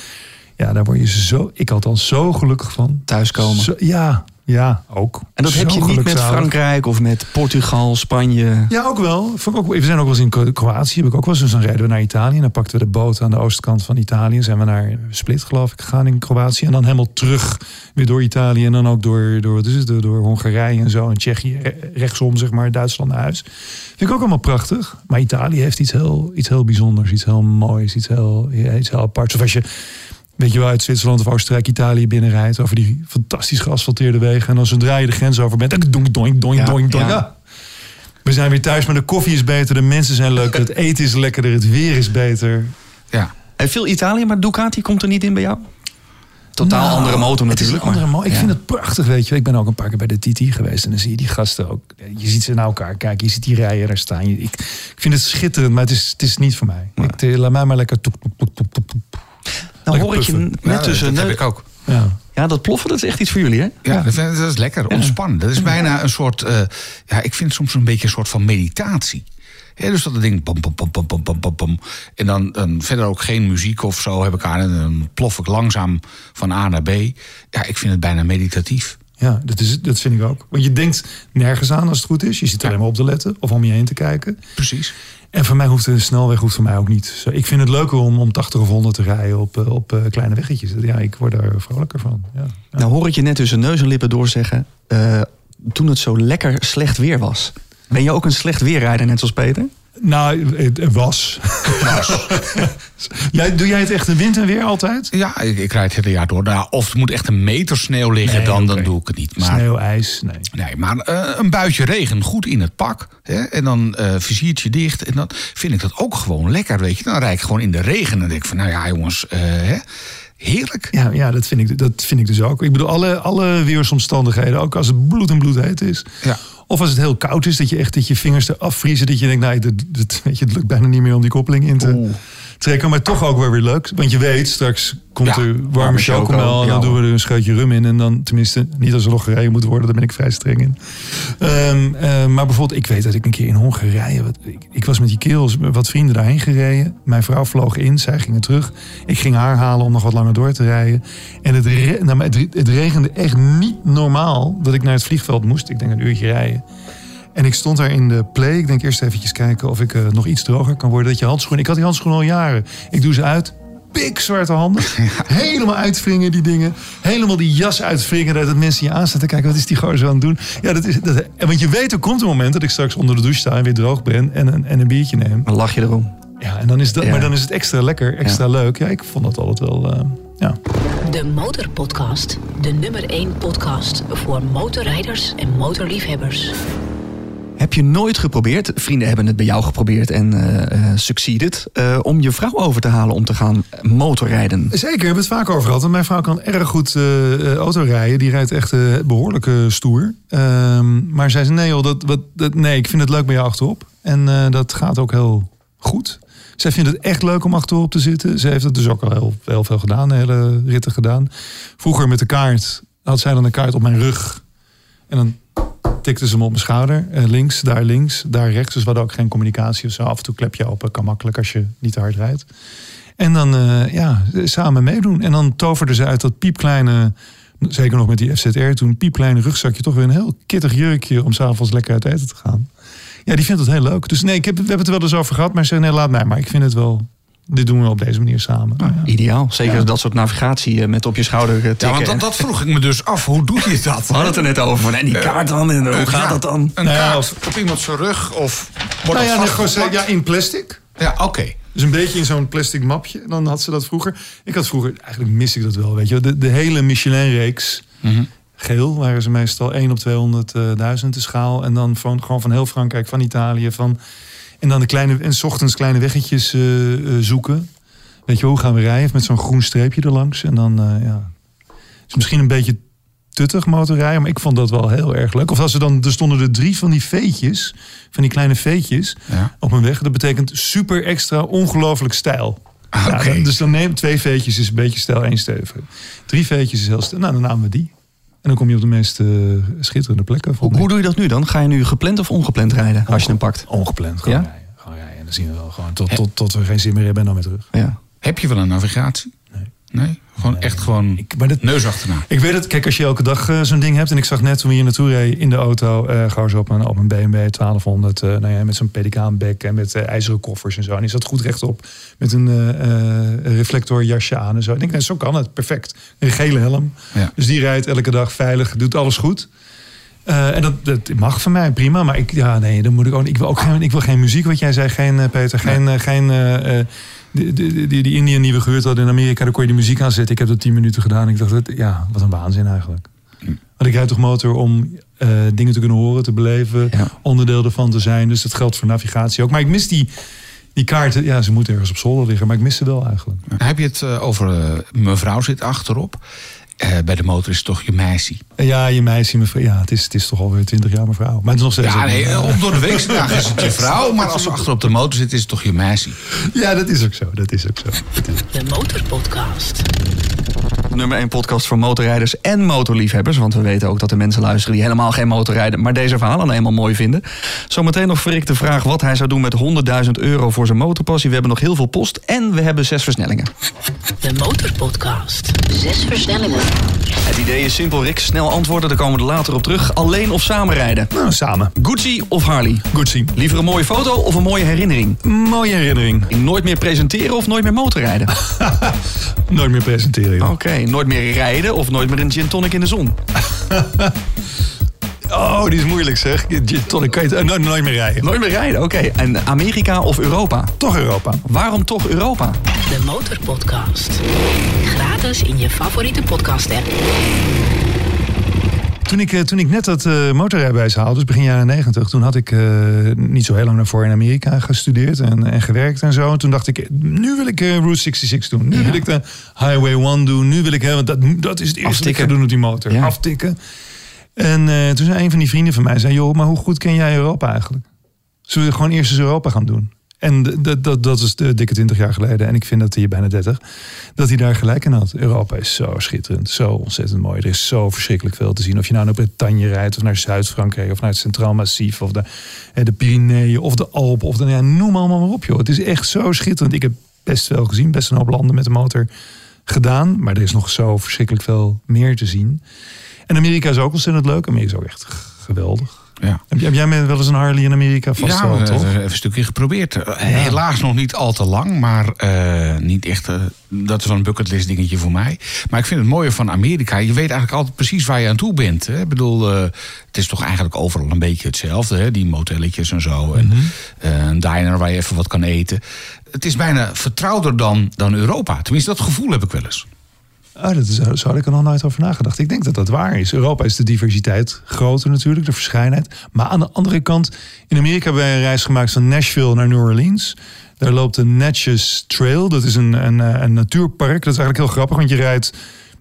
Ja, daar word je zo, ik althans zo gelukkig van. Thuiskomen. Zo, ja, ja, ook. En dat Zo heb je niet met. Frankrijk of met Portugal, Spanje. Ja, ook wel. We zijn ook wel eens in Kro- Kroatië. Heb ik ook wel eens. Dus dan rijden we naar Italië. En dan pakten we de boot aan de oostkant van Italië. Zijn we naar Split, geloof ik, gegaan in Kroatië. En dan helemaal terug weer door Italië. En dan ook door, door, wat is het, door, door Hongarije en zo. En Tsjechië re- rechtsom, zeg maar, Duitsland naar huis. Vind ik ook allemaal prachtig. Maar Italië heeft iets heel, iets heel bijzonders. Iets heel moois. Iets heel, iets heel aparts. Of als je weet je wel, uit Zwitserland of Oostenrijk, Italië binnenrijdt. Over die fantastisch geasfalteerde wegen. En dan zodra je de grens over bent, dan doink, doink, doink, Ja, doink, doink. ja. Ja. We zijn weer thuis, maar de koffie is beter, de mensen zijn leuker, het eten is lekkerder, het weer is beter. Ja. En veel Italië, maar Ducati komt er niet in bij jou? Totaal Nou, andere motor het is een natuurlijk. andere maar- mo- Ik ja. vind het prachtig, weet je. Ik ben ook een paar keer bij de TT geweest en dan zie je die gasten ook. Je ziet ze naar elkaar kijken, je ziet die rijen daar staan. Je- Ik, ik vind het schitterend, maar het is, het is niet voor mij. Ik, eh, laat mij maar lekker... toep, toep, toep, Lekker hoor ik je net Ja, tussen... dat heb neus- ik ook. Ja. Ja, dat ploffen, dat is echt iets voor jullie, hè? Ja, Dat, is lekker, ontspannen. Dat is bijna een soort, eh, ja, ik vind het soms een beetje een soort van meditatie. Ja, dus dat het ding pom, pom, pom, pom, pom, pom, pom, pom. En dan, dan verder ook geen muziek of zo heb ik aan. En dan plof ik langzaam van A naar B. Ja, ik vind het bijna meditatief. Ja, dat, is, dat vind ik ook. Want je denkt nergens aan als het goed is. Je zit er alleen maar op te letten of om je heen te kijken. Precies. En voor mij hoeft de snelweg hoeft voor mij ook niet. Zo, ik vind het leuker om, om 80 of 100 te rijden op, eh, op eh, kleine weggetjes. Ja, ik word daar vrolijker van. Ja. Ja. Nou hoor ik je net tussen neus en lippen doorzeggen... eh, toen het zo lekker slecht weer was. Ben je ook een slecht weerrijder, net zoals Peter? Nou, het was. jij, doe jij het echt in wind en weer altijd? Ja, ik, ik rijd het hele jaar door. Nou, of het moet echt een meter sneeuw liggen, Nee, dan, dan doe ik het niet. Maar, Sneeuw, ijs, nee. Nee, maar eh, een buitje regen, goed in het pak. Hè, en dan eh viziertje dicht. En dan vind ik dat ook gewoon lekker, weet je. Dan rijd ik gewoon in de regen. En dan denk ik van, nou ja, jongens, eh, hè, heerlijk. Ja, ja dat, vind ik, dat vind ik dus ook. Ik bedoel, alle, alle weersomstandigheden, ook als het bloed en bloed heet is. Ja. Of als het heel koud is, dat je echt dat je vingers eraf vriezen. Dat je denkt, nou, dat, weet je, het lukt bijna niet meer om die koppeling in te trekken. Maar toch ook wel weer leuk. Want je weet, straks komt Ja, er warme warme choco. En dan ja. doen we er een scheutje rum in. En dan, tenminste, niet als er nog gereden moet worden. Daar ben ik vrij streng in. Ehm, eh, maar bijvoorbeeld, ik weet dat ik een keer in Hongarije... Wat, ik, ik was met die kerels, wat vrienden daarheen gereden. Mijn vrouw vloog in, zij gingen terug. Ik ging haar halen om nog wat langer door te rijden. En het, re- nou, het, het regende echt niet normaal dat ik naar het vliegveld moest. Ik denk een uurtje rijden. En ik stond daar in de play. Ik denk eerst eventjes kijken of ik eh, nog iets droger kan worden. Dat je handschoenen. Ik had die handschoenen al jaren. Ik doe ze uit. Pikzwarte handen. Helemaal uitwringen die dingen. Helemaal die jas uitwringen. Dat mensen je aanstaan te kijken. Wat is die gozer aan het doen? Ja, dat is, dat, en want je weet, er komt een moment dat ik straks onder de douche sta en weer droog ben. En, een- en een biertje neem. Dan lach je erom. Ja, en dan is dat, Ja. maar dan is het extra lekker, extra leuk. Ja, ik vond dat altijd wel. eh, ja. De Motorpodcast. De nummer 1 podcast voor motorrijders en motorliefhebbers. Heb je nooit geprobeerd, vrienden hebben het bij jou geprobeerd en eh, om je vrouw over te halen om te gaan motorrijden? Zeker, we hebben het vaak over gehad. Mijn vrouw kan erg goed eh, autorijden. Die rijdt echt eh, behoorlijk eh, stoer. Ehm, maar zij zei, nee joh, dat, wat, dat, nee, ik vind het leuk bij jou achterop. En dat gaat ook heel goed. Zij vindt het echt leuk om achterop te zitten. Ze heeft het dus ook al heel, veel gedaan, hele ritten gedaan. Vroeger met de kaart had zij dan een kaart op mijn rug. En dan tikte ze hem op mijn schouder. Eh, links, daar links, daar rechts. Dus we hadden ook geen communicatie of zo. Af en toe klep je open, kan makkelijk als je niet te hard rijdt. En dan eh, ja, samen meedoen. En dan toverde ze uit dat piepkleine, zeker nog met die FZR toen, piepkleine rugzakje, toch weer een heel kittig jurkje om s'avonds lekker uit eten te gaan. Ja, die vindt het heel leuk. Dus nee, ik heb, we hebben het er wel eens over gehad, maar ze nee, laat mij. Maar ik vind het wel, dit doen we op deze manier samen. Ja. Ideaal. Zeker dat soort navigatie eh, met op je schouder eh, tikken. Ja, want dat, dat vroeg ik me dus af. Hoe doet hij dat? We hadden het er net over. Van, en die kaart dan? En hoe gaat Ja, dat dan? Een ja, kaart op iemand zijn rug of wordt Nou het ja, nee, gewoon, vastgeplakt? ja, in plastic. Ja, oké. Dus een beetje in zo'n plastic mapje. Dan had ze dat vroeger. Ik had vroeger, eigenlijk mis ik dat wel, weet je. wel. De, de hele Michelin-reeks, geel, waren ze meestal 1 op 200.000 de schaal. En dan van, gewoon van heel Frankrijk, van Italië. Van, en dan de kleine, en 's ochtends kleine weggetjes eh, eh, zoeken. Weet je, hoe gaan we rijden? Met zo'n groen streepje erlangs. En dan, eh, ja. Het is misschien een beetje tuttig motorrijden, maar ik vond dat wel heel erg leuk. Of als er dan, er stonden er drie van die veetjes, van die kleine veetjes Ja. op mijn weg. Dat betekent super extra ongelooflijk stijl. Ah, dan- dus dan neem twee veetjes is een beetje stijl, één stevig. Drie veetjes is heel stijl. Nou, dan namen we die. En dan kom je op de meest eh, schitterende plekken. Hoe, hoe doe je dat nu dan? Ga je nu gepland of ongepland rijden als je hem pakt? Ongepland, gewoon Ja? rijden. Gewoon rijden. En dan zien we wel gewoon tot, tot, tot we geen zin meer hebben en dan weer terug. Ja. Heb je wel een navigatie? Nee. Nee? Gewoon echt gewoon Ik, maar dat, neus achterna. Ik weet het, kijk, als je elke dag eh, zo'n ding hebt. En ik zag net toen we hier naartoe reden in de auto. eh gewoon zo op een, op een BMW 1200. eh, nou ja, met zo'n pelikaanbek en met ijzeren koffers en zo. En die zat goed rechtop. Met een reflectorjasje aan en zo. Ik denk, zo kan het. Perfect. Een gele helm. Ja. Dus die rijdt elke dag veilig. Doet alles goed. En dat, dat mag van mij prima. Maar ik, ja, nee, dan moet ik ook. Ik wil ook geen, ik wil geen muziek, wat jij zei. Geen, Peter. Geen. geen die, die, die, die Indian die we gehuurd hadden in Amerika, daar kon je de muziek aan zetten. Ik heb dat tien minuten gedaan. Ik dacht, dat, ja, wat een waanzin eigenlijk. Want ik rijd toch motor om eh, dingen te kunnen horen, te beleven, Ja. onderdeel ervan te zijn. Dus dat geldt voor navigatie ook. Maar ik mis die, die kaarten. Ja, ze moeten ergens op zolder liggen, maar ik mis ze wel eigenlijk. Heb je het eh, over eh, mevrouw zit achterop? Eh, bij de motor is het toch je meisje? Ja, je meisje, mevrouw. Ja, het is, het is toch alweer twintig jaar mevrouw. Maar het is nog steeds. Ja, nee, eh, op door de is het je vrouw. Maar als ze achter op de motor zit, is het toch je meisje? Ja, dat is ook zo. Dat is ook zo. De Motorpodcast. Nummer 1 podcast voor motorrijders en motorliefhebbers. Want we weten ook dat er mensen luisteren die helemaal geen motor rijden, maar deze verhalen eenmaal mooi vinden. Zometeen nog Frik de vraag wat hij zou doen met 100.000 euro voor zijn motorpassie. We hebben nog heel veel post en we hebben zes versnellingen. De Motorpodcast. Zes versnellingen. Het idee is simpel, Rick. Snel antwoorden, daar komen we er later op terug. Alleen of samen rijden? Nou, samen. Gucci of Harley? Gucci. Liever een mooie foto of een mooie herinnering? Mooie herinnering. Nooit meer presenteren of nooit meer motorrijden? Nooit meer presenteren. Oké, nooit meer rijden of nooit meer een gin tonic in de zon? Oh, die is moeilijk zeg. Gin tonic kan je het- nooit, nooit meer rijden. Nooit meer rijden, oké. En Amerika of Europa? Toch Europa. Waarom toch Europa? De Motorpodcast. Gratis in je favoriete podcast app. Toen ik, eh, toen ik net dat eh motorrijbewijs haalde, dus begin jaren negentig, toen had ik eh, niet zo heel lang daarvoor in Amerika gestudeerd en, en gewerkt en zo. En toen dacht ik, nu wil ik eh, Route 66 doen. Nu wil ik de Highway 1 doen. Nu wil ik, hè, want dat, dat is het eerste wat ik ga doen op die motor. Ja. Aftikken. En eh, toen zei een van die vrienden van mij, zei, joh, maar hoe goed ken jij Europa eigenlijk? Zullen we gewoon eerst eens Europa gaan doen? En dat, dat, dat is de dikke 20 jaar geleden. En ik vind dat hij bijna 30. Dat hij daar gelijk in had. Europa is zo schitterend. Zo ontzettend mooi. Er is zo verschrikkelijk veel te zien. Of je nou naar Bretagne rijdt. Of naar Zuid-Frankrijk. Of naar het Centraal Massief. Of de, eh, de Pyreneeën. Of de Alpen. Of de, ja, noem allemaal maar op joh. Het is echt zo schitterend. Ik heb best veel gezien. Best een hoop landen met de motor gedaan. Maar er is nog zo verschrikkelijk veel meer te zien. En Amerika is ook ontzettend leuk. Amerika is ook echt geweldig. Ja. Heb, jij wel eens een Harley in Amerika vast Ja, we hebben even een stukje geprobeerd. Eh, Helaas nog niet al te lang, maar eh, niet echt. eh, dat is wel een bucketlist dingetje voor mij. Maar ik vind het mooie van Amerika. Je weet eigenlijk altijd precies waar je aan toe bent. Hè? Ik bedoel, het is toch eigenlijk overal een beetje hetzelfde. Hè? Die motelletjes en zo. En eh, een diner waar je even wat kan eten. Het is bijna vertrouwder dan, dan Europa. Tenminste, dat gevoel heb ik wel eens. Oh, dat is, zo had ik er nog nooit over nagedacht. Ik denk dat dat waar is. Europa is de diversiteit groter natuurlijk, de verscheidenheid. Maar aan de andere kant, in Amerika hebben wij een reis gemaakt van Nashville naar New Orleans. Daar loopt de Natchez Trail. Dat is een, een, eh, een natuurpark. Dat is eigenlijk heel grappig, want je rijdt...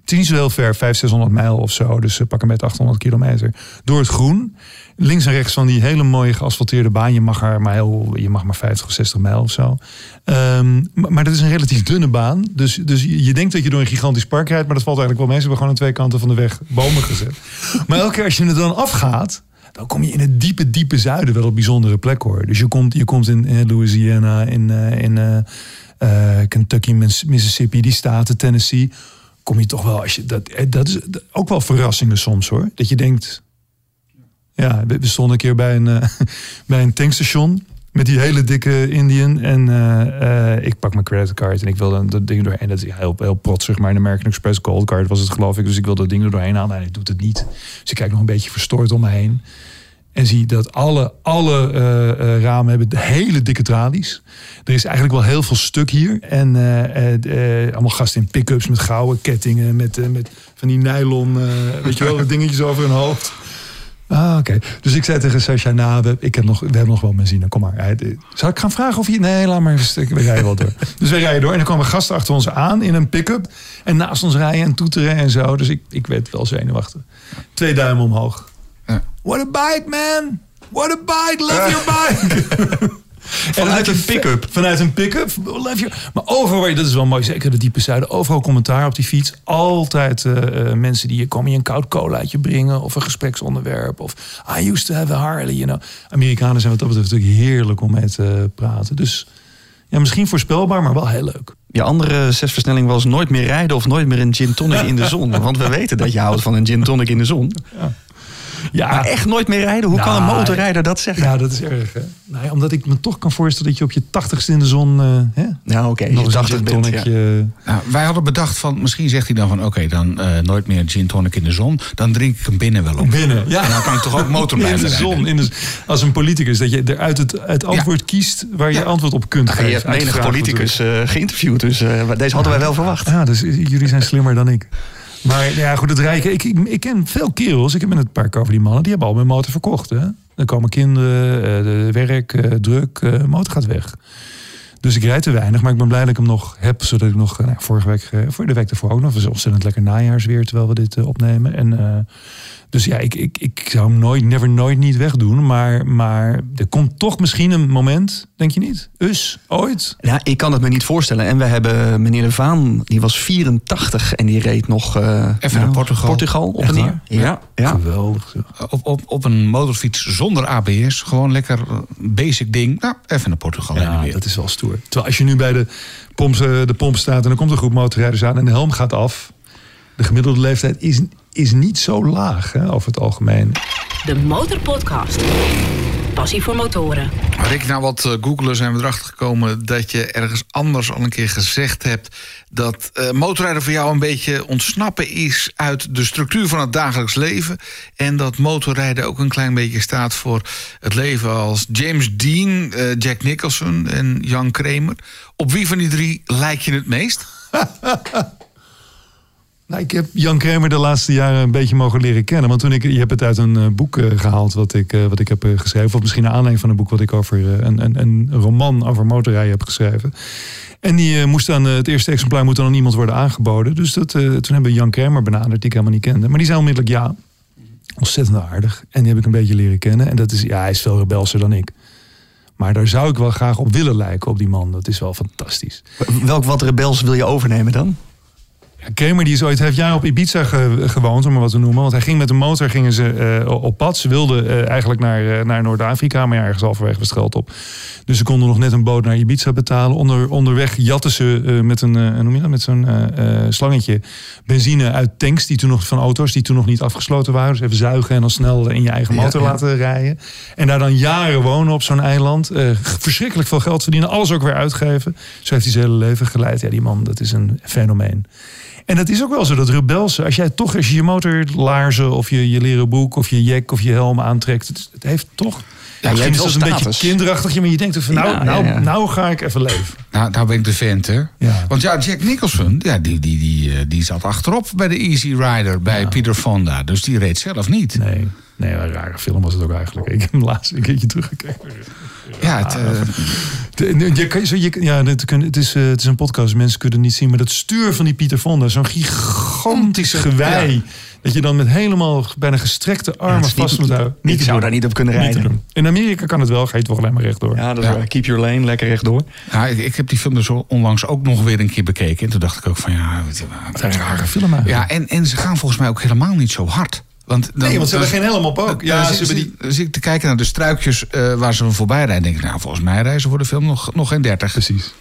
Het is niet zo heel ver, 500, 600 mijl of zo. Dus eh, pak een met 800 kilometer. Door het groen. Links en rechts van die hele mooie geasfalteerde baan. Je mag, er maar, heel, je mag maar 50 of 60 mijl of zo. Ehm, maar, dat is een relatief dunne baan. Dus, dus je denkt dat je door een gigantisch park rijdt. Maar dat valt eigenlijk wel mee. Ze hebben gewoon aan twee kanten van de weg bomen gezet. Maar elke keer als je er dan afgaat... dan kom je in het diepe, diepe zuiden wel op bijzondere plek hoor. Dus je komt, je komt in, in Louisiana, in, eh, in eh, eh, Kentucky, Miss- Mississippi, die staten, Tennessee. Kom je toch wel, als je, dat, eh, dat is ook wel verrassingen soms hoor. Dat je denkt, ja, we, stonden een keer bij een, eh, bij een tankstation met die hele dikke Indian. En eh, ik pak mijn creditcard en ik wilde dat ding doorheen. Dat is heel, heel protsig, maar een American Express Gold Card was het geloof ik. Dus ik wilde dat ding er doorheen en hij doet het niet. Dus ik kijk nog een beetje verstoord om me heen. En zie dat alle, alle eh, eh, ramen hebben hele dikke tralies. Er is eigenlijk wel heel veel stuk hier. En eh, allemaal gasten in pick-ups met gouden kettingen. Met, met van die nylon, weet je wel, dingetjes over hun hoofd. Ah, oké. Dus ik zei tegen Sascha, nou, we, ik heb nog, we hebben nog wel benzine, kom maar. Zal ik gaan vragen of je... Nee, laat maar, rustig, we rijden wel door. dus we rijden door en er kwamen gasten achter ons aan in een pick-up. En naast ons rijden en toeteren en zo. Dus ik, ik werd wel zenuwachtig. Twee duimen omhoog. What a bike, man! What a bike! Love your bike! Vanuit En een pick-up. Vanuit een pick-up. Maar overal, dat is wel mooi, zeker de diepe zuiden. Overal commentaar op die fiets. Altijd eh, eh, mensen die je komen je een koud colaatje brengen. Of een gespreksonderwerp. Of I used to have a Harley, you know. Amerikanen zijn wat dat betreft natuurlijk heerlijk om mee te praten. Dus ja, misschien voorspelbaar, maar wel heel leuk. Je andere zes versnelling was nooit meer rijden of nooit meer een gin tonic in de zon. Want we weten dat je houdt van een gin tonic in de zon. Ja, Maar echt nooit meer rijden? Hoe kan een Nou, motorrijder dat zeggen? Ja, dat is erg. Hè? Nou ja, omdat ik me toch kan voorstellen dat je op je tachtigste in de zon. eh, hè? Nou oké, nog je een gin bent. ja. Nou, wij hadden bedacht van, misschien zegt hij dan van... oké, dan eh, nooit meer gin tonic in de zon. Dan drink ik hem binnen wel op. Binnen. Ja. En dan kan ik toch ook motor in blijven de rijden. zon. In de, als een politicus, dat je eruit het, het antwoord kiest waar je Ja. antwoord op kunt Je geven. hebt menig politicus eh, geïnterviewd, dus eh, deze hadden wij wel verwacht. Ja, dus jullie zijn slimmer dan ik. Maar ja, goed, het rijken. Ik, ik, ik ken veel kerels. Ik heb met een paar over die mannen. Die hebben al mijn motor verkocht. Hè? Dan komen kinderen, eh, de werk, eh, druk. eh, motor gaat weg. Dus ik rijd te weinig, maar ik ben blij dat ik hem nog heb. Zodat ik nog, nou, vorige week, voor de week ervoor ook nog. Het was ontzettend lekker najaarsweer terwijl we dit opnemen. En, dus ja, ik, ik, ik zou hem nooit, never nooit niet wegdoen. Maar, maar er komt toch misschien een moment, denk je niet? Us, ooit? Ja, ik kan het me niet voorstellen. En we hebben meneer De Vaan, die was 84 en die reed nog... eh, Even naar Portugal. Portugal, op Echt en neer. waar? Ja, ja. Geweldig. Op, op, op een motorfiets zonder ABS. Gewoon lekker eh, basic ding. Nou, even naar Portugal Ja, weer. dat is wel stoer. Terwijl als je nu bij de pomp, eh, de pomp staat en er komt een groep motorrijders aan en de helm gaat af. De gemiddelde leeftijd is, is niet zo laag hè, over het algemeen. De Motorpodcast. Passie voor motoren. Rick, na wat eh, googelen zijn we erachter gekomen dat je ergens anders al een keer gezegd hebt dat eh, motorrijden voor jou een beetje ontsnappen is uit de structuur van het dagelijks leven. En dat motorrijden ook een klein beetje staat voor het leven als James Dean, eh, Jack Nicholson en Jan Kramer. Op wie van die drie lijk je het meest? Nou, ik heb Jan Kramer de laatste jaren een beetje mogen leren kennen. Want toen ik, je hebt het uit een eh, boek eh, gehaald wat ik, eh, wat ik heb geschreven. Of misschien een aanleiding van een boek wat ik over een, een, een roman over motorrijden heb geschreven. En die moest eh, het eerste exemplaar moet dan aan iemand worden aangeboden. Dus dat, toen hebben we Jan Kramer benaderd, die ik helemaal niet kende. Maar die zei onmiddellijk ja. Ontzettend aardig. En die heb ik een beetje leren kennen. En dat is, ja, hij is veel rebelser dan ik. Maar daar zou ik wel graag op willen lijken, op die man. Dat is wel fantastisch. Welk wat rebels wil je overnemen dan? Kramer die is ooit, heeft jaar op Ibiza ge- gewoond, om maar wat te noemen. Want hij ging met de motor gingen ze, eh, op pad. Ze wilden eh, eigenlijk naar, eh, naar Noord-Afrika, maar ja, ergens halverwege was het geld op. Dus ze konden nog net een boot naar Ibiza betalen. Onder, onderweg jatten ze met een, noem je dat, met zo'n slangetje benzine uit tanks die toen nog, van auto's die toen nog niet afgesloten waren. Dus even zuigen en dan snel in je eigen motor ja. laten rijden. En daar dan jaren wonen op zo'n eiland. Verschrikkelijk veel geld verdienen, alles ook weer uitgeven. Zo heeft hij zijn hele leven geleid. Ja, die man, dat is een fenomeen. En dat is ook wel zo, dat rebelse. Als jij toch, als je je motorlaarzen of je, je leren broek of je jack of je helm aantrekt. Het, het heeft toch... Ja, hebt is een beetje kinderachtig, maar je denkt van nou, Ja, nou, ja, ja. nou ga ik even leven. Nou, nou ben ik de vent, hè? Want ja, Jack Nicholson, ja, die, die, die, eh, die zat achterop bij de Easy Rider, bij Peter Fonda. Dus die reed zelf niet. Nee, nee, een rare film was het ook eigenlijk. Ik heb hem laatst een keertje teruggekeken. Ja, het, eh, De- Je, kan, zo- je, ja, het, kun- het, is, eh, het is een podcast, mensen kunnen het niet zien. Maar dat stuur van die Pieter Fonda, zo'n gigantisch gewei. Dat je dan met helemaal bijna gestrekte armen vast moet houden. ik zou doen. daar niet op kunnen rijden. In Amerika kan het wel, ga je toch alleen maar rechtdoor. Ja, dat is Ja. Keep your lane, lekker rechtdoor. ja, ik, ik heb die film dus onlangs ook nog weer een keer bekeken. En toen dacht ik ook van ja... Wat een rare film eigenlijk. Ja, en, en ze gaan volgens mij ook helemaal niet zo hard. Want dan, Nee, want ze hebben geen helm op ook. Ja, ze die... zit ik te kijken naar de struikjes eh, waar ze voorbij rijden. En denk ik, nou, volgens mij reizen voor de film nog, nog geen 30. Precies.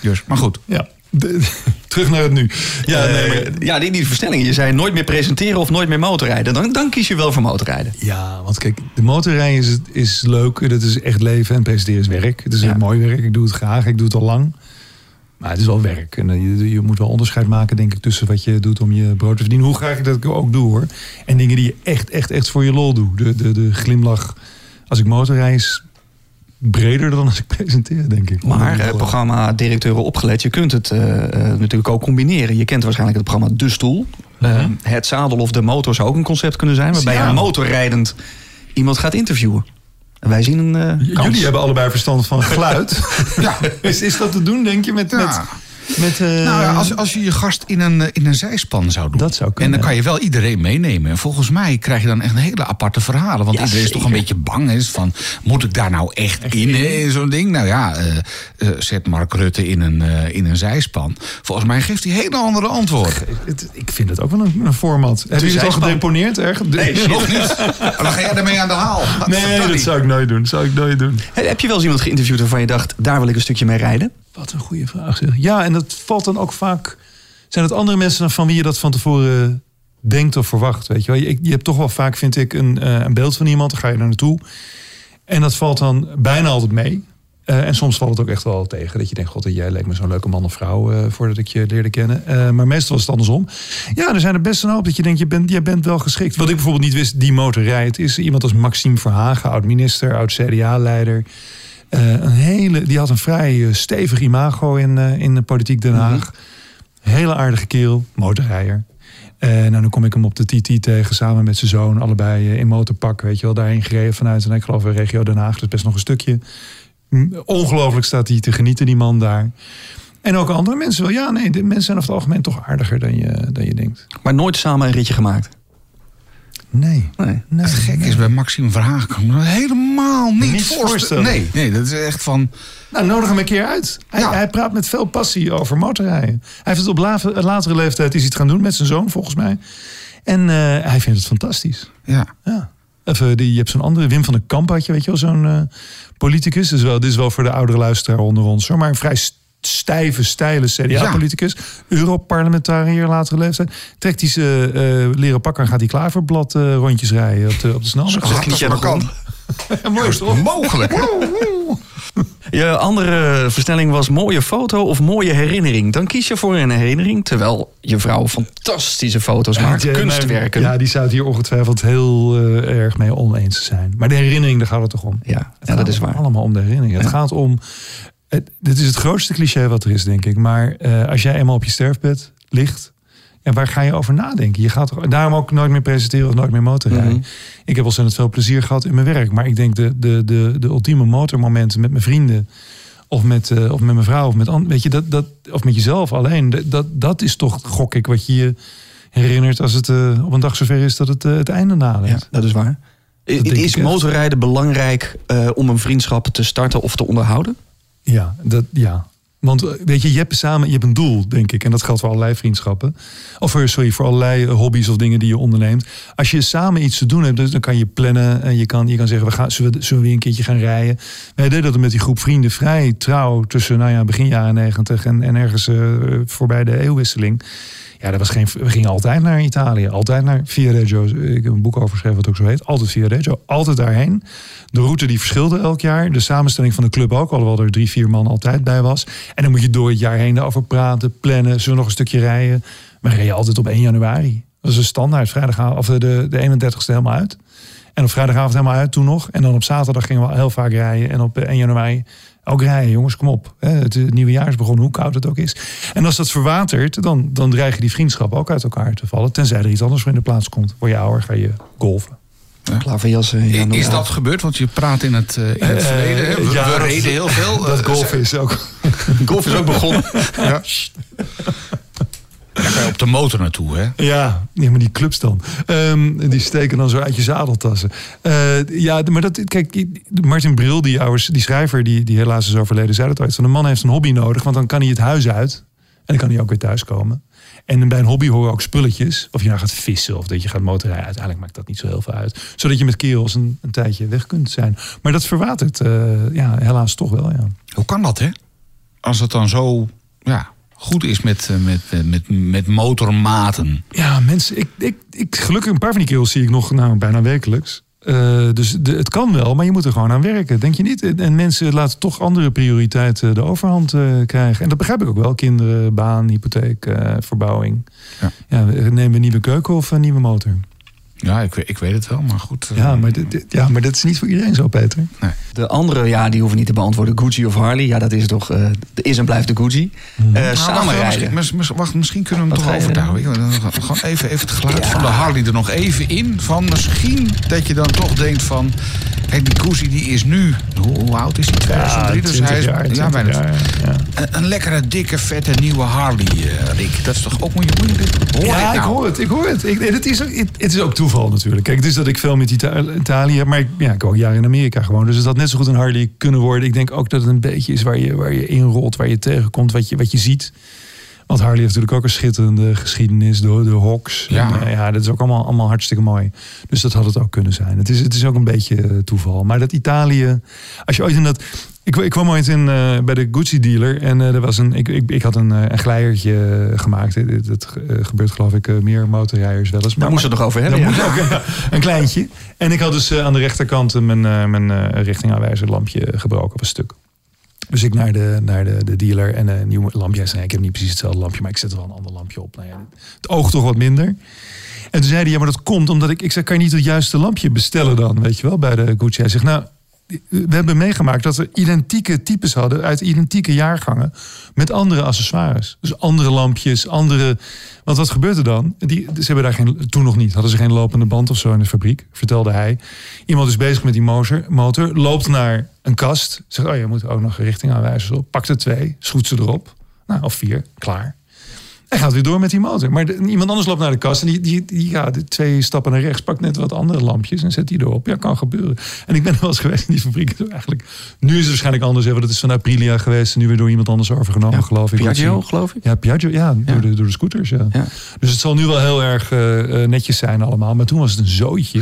Dus, maar goed. Ja. De- terug naar het nu. Ja, nee, maar... Eh, ja, die, die verstellingen. Je zei nooit meer presenteren of nooit meer motorrijden. Dan, dan kies je wel voor motorrijden. Ja, want kijk, de motorrijden is, is leuk. Dat is echt leven en presenteren is werk. Het is Ja. een mooi werk. Ik doe het graag. Ik doe het al lang. Maar het is wel werk. En eh, je, je moet wel onderscheid maken, denk ik, tussen wat je doet om je brood te verdienen. Hoe graag ik dat ook doe, hoor. En dingen die je echt, echt, echt voor je lol doet. De, de, de glimlach als ik motorrijd is breder dan als ik presenteer, denk ik. Maar eh, programma-directeuren opgelet, je kunt het eh, eh, natuurlijk ook combineren. Je kent waarschijnlijk het programma De Stoel. Het zadel of de motor zou ook een concept kunnen zijn. Waarbij je Ja. motorrijdend iemand gaat interviewen. Wij zien een eh. Jullie hebben allebei verstand van geluid. ja. is, is dat te doen, denk je? Met, Ja. met, met, eh, Nou ja, als, als je je gast in een, eh, in een zijspan zou doen. Dat zou En dan kan je wel iedereen meenemen. En volgens mij krijg je dan echt een hele aparte verhalen. Want Ja, iedereen is toch een beetje bang. Is van, moet ik daar nou echt in, in zo'n ding? Nou ja, eh, eh, zet Mark Rutte in een, eh, in een zijspan. Volgens mij geeft hij hele andere antwoorden. Ik vind het ook wel een, een format. Hebben jullie het al gedeponeerd ergens? Nee, nog niet. Maar dan ga jij ermee aan de haal. Dat Nee, dat zou ik nooit doen. Dat zou ik nooit doen. Hey, Heb je wel eens iemand geïnterviewd waarvan je dacht, daar wil ik een stukje mee rijden? Wat een goede vraag zeg. Ja, en dat valt dan ook vaak... Zijn het andere mensen van wie je dat van tevoren denkt of verwacht? Weet je, wel? je, je hebt toch wel vaak, vind ik, een, eh, een beeld van iemand. Dan ga je daar naartoe. En dat valt dan bijna altijd mee. Eh, en soms valt het ook echt wel tegen. Dat je denkt, god, jij leek me zo'n leuke man of vrouw... eh, voordat ik je leerde kennen. Maar meestal is het andersom. Ja, er zijn er best een hoop dat je denkt, je bent, jij bent wel geschikt. Wat ik bijvoorbeeld niet wist, die motor rijdt... is iemand als Maxime Verhagen, oud-minister, oud-CDA-leider... Eh, een hele, die had een vrij eh, stevig imago in, eh, in de politiek Den Haag. Hele aardige kerel, motorrijder. En nou, dan kom ik hem op de TT tegen samen met zijn zoon. Allebei eh, in motorpak, weet je wel. Daarheen gereden vanuit, en ik geloof, eh, regio Den Haag. Dus best nog een stukje. Ongelooflijk staat hij te genieten, die man daar. En ook andere mensen wel. Ja, nee, de mensen zijn over het algemeen toch aardiger dan je, dan je denkt. Maar nooit samen een ritje gemaakt. Nee. Nee. nee Het gek is bij Maxime Verhagen kan ik me dat helemaal niet, Niet voorstellen. Nee, nee, dat is echt van. Nou, nodig hem een keer uit. Hij, Ja. hij praat met veel passie over motorrijden. Hij heeft het op lave- latere leeftijd is hij het gaan doen met zijn zoon, volgens mij. En eh, hij vindt het fantastisch. Ja. Ja. Eh, die, je hebt zo'n andere, Wim van den Kamp had je, weet je wel, zo'n eh, politicus. Dus wel, dit is wel voor de oudere luisteraar onder ons. Hoor. Maar een vrij stijve, steile CDA-politicus. Europarlementariër latere leeftijd. Trekt hij zijn eh, leren pakken en gaat hij klaverblad eh, rondjes rijden op de, op de snelweg. Zo hard als maar kan. Ja, mooi is toch? Mogelijk. Je andere versnelling was mooie foto of mooie herinnering. Dan kies je voor een herinnering, terwijl je vrouw fantastische foto's maakt, Ja, kunstwerken. Ja, die zou het hier ongetwijfeld heel eh, erg mee oneens zijn. Maar de herinnering, daar gaat het toch om. ja, Het ja, dat is waar. Allemaal om de herinnering. Het Ja. gaat om. Het, dit is het grootste cliché wat er is, denk ik. Maar eh, als jij eenmaal op je sterfbed ligt. En waar ga je over nadenken? Je gaat toch, daarom ook nooit meer presenteren of nooit meer motorrijden. Mhm. Ik heb ontzettend veel plezier gehad in mijn werk. Maar ik denk de, de, de, de ultieme motormomenten met mijn vrienden. Of met, eh, of met mijn vrouw. Of met, weet je, dat, dat, of met jezelf alleen. Dat, dat, is toch, gok ik, wat je je herinnert als het eh, op een dag zover is dat het het einde Ja, nadert. dat is waar. is echt. motorrijden belangrijk om een vriendschap te starten of te onderhouden? Ja, dat, ja. Want eh, weet je, je hebt samen je hebt een doel, denk ik. En dat geldt voor allerlei vriendschappen. Of voor, sorry, voor allerlei eh, hobby's of dingen die je onderneemt. Als je samen iets te doen hebt, dus dan kan je plannen. En je kan, je kan zeggen, we gaan, zullen, we, zullen we een keertje gaan rijden? Wij deden dat met die groep vrienden vrij trouw tussen nou ja, begin jaren negentig en, en ergens eh, voorbij de eeuwwisseling. Ja, dat was geen, we gingen altijd naar Italië. Altijd naar Viareggio. Ik heb een boek over geschreven wat ook zo heet. Altijd Viareggio. Altijd daarheen. De route die verschilde elk jaar. De samenstelling van de club ook. Alhoewel er drie, vier man altijd bij was. En dan moet je door het jaar heen daarover praten. Plannen. Zullen we nog een stukje rijden? We reden altijd op 1 januari. Dat is een standaard. Vrijdagavond, of de, de 31ste helemaal uit. En op vrijdagavond helemaal uit toen nog. En dan op zaterdag gingen we heel vaak rijden. En op eh, 1 januari ook rijden, jongens, kom op. Hè, Het eh, nieuwe jaar is begonnen, hoe koud het ook is. En als dat verwatert, dan, dan dreigen die vriendschappen ook uit elkaar te vallen. Tenzij er iets anders voor in de plaats komt. Word je ouder, ga je golfen. Klaverjassen. ja, Is dat gebeurd? Want je praat in het, eh, in het Eh, verleden. hè? We, ja, we dat- reden heel veel. Dat Eh, golfen is ook... Golf is ook begonnen. Ja. Daar ga je op de motor naartoe, hè? Ja, nee, maar die clubs dan. Ehm, die steken dan zo uit je zadeltassen. Eh, ja, maar dat, kijk, Martin Bril, die, oude, die schrijver, die, die helaas is overleden, zei dat ooit. Van een man heeft een hobby nodig, want dan kan hij het huis uit. En dan kan hij ook weer thuiskomen. En bij een hobby horen ook spulletjes. Of je nou gaat vissen of dat je gaat motorrijden. Uiteindelijk maakt dat niet zo heel veel uit. Zodat je met kerels een, een tijdje weg kunt zijn. Maar dat verwatert eh, ja, helaas toch wel, ja. Hoe kan dat, hè? Als het dan zo ja, goed is met, eh, met, met, met, met motormaten. Ja, mensen, ik, ik, ik, gelukkig een paar van die kerels zie ik nog nou, bijna wekelijks. Eh, dus de, het kan wel, maar je moet er gewoon aan werken. Denk je niet? En mensen laten toch andere prioriteiten de overhand eh, krijgen. En dat begrijp ik ook wel. Kinderen, baan, hypotheek, eh, verbouwing. Ja. Ja. nemen we een nieuwe keuken of een nieuwe motor? Ja, ik, weet- ik weet het wel, maar goed. eh, Ja, maar, dit, dit- ja, maar dat is niet voor iedereen zo, Peter. De andere, ja, die hoeven niet te beantwoorden. Gucci of Harley, ja, dat is toch, eh, de is en blijft de Gucci. Eh nou, wacht, misschien, mis- mis- wacht, misschien kunnen we hem Wat toch overtuigen. Gewoon even, even het geluid van de Harley er nog even in. Van misschien dat je dan toch denkt van... Kijk, die Koesie die is nu... Hoe, hoe oud is hij? 2003? dus hij is jaar, ja, 20 bijna jaar, ja. Een, een lekkere, dikke, vette nieuwe Harley, eh, Rick. Dat is toch ook... Moet je, moet je dit hoor ja, ik ik nou? hoor het. Ik hoor het. Ik, het, is, ook- het, het is ook toeval natuurlijk. Kijk, het is dat ik veel met Ita- Italië heb, maar ik, ja, ik ook jaren in Amerika gewoon. Dus het had net zo goed een Harley kunnen worden. Ik denk ook dat het een beetje is waar je, waar je inrolt, waar je tegenkomt, wat je, wat je ziet. Want Harley heeft natuurlijk ook een schitterende geschiedenis door de Hawks. Ja. En, eh, ja, dat is ook allemaal, allemaal hartstikke mooi. Dus dat had het ook kunnen zijn. Het is, het is ook een beetje eh, toeval. Maar dat Italië, als je ooit in dat. Ik, ik kwam ooit in, eh, bij de Gucci dealer en er was een, ik, ik, ik had een, eh, een glijertje gemaakt. Dat gebeurt geloof ik meer motorrijders wel eens. Daar moest het nog over hebben. Ja. ook, een kleintje. En ik had dus aan de rechterkant mijn, mijn richtingaanwijzer lampje gebroken, was stuk. Dus ik naar de, naar de, de dealer en een nieuw lampje. Hij zei, ik heb niet precies hetzelfde lampje, maar ik zet er wel een ander lampje op. Nou ja, het oog toch wat minder. En toen zei hij, ja, maar dat komt omdat ik... Ik zei, kan je niet het juiste lampje bestellen dan, weet je wel, bij de Gucci? Hij zegt, nou, we hebben meegemaakt dat we identieke types hadden uit identieke jaargangen met andere accessoires. Dus andere lampjes, andere. Want wat gebeurt er dan? Die, ze hebben daar geen, toen nog niet, hadden ze geen lopende band of zo in de fabriek, vertelde hij. Iemand is bezig met die motor, motor loopt naar een kast, zegt: Oh, je moet ook nog richtingaanwijzers op. Pakt er twee, schroet ze erop. Nou, of vier, klaar. En gaat weer door met die motor. Maar de- iemand anders loopt naar de kast en die, die, die ja, de twee stappen naar rechts, pakt net wat andere lampjes en zet die erop. Ja, kan gebeuren. En ik ben er wel eens geweest in die fabriek. Eigenlijk, nu is het waarschijnlijk anders. Want het is van Aprilia geweest en nu weer door iemand anders overgenomen, geloof ik. Piaggio, geloof ik. Ja, Piaggio, ja, Door, de, door de scooters. Ja. Ja. Dus het zal nu wel heel erg eh, eh, netjes zijn allemaal. Maar toen was het een zootje.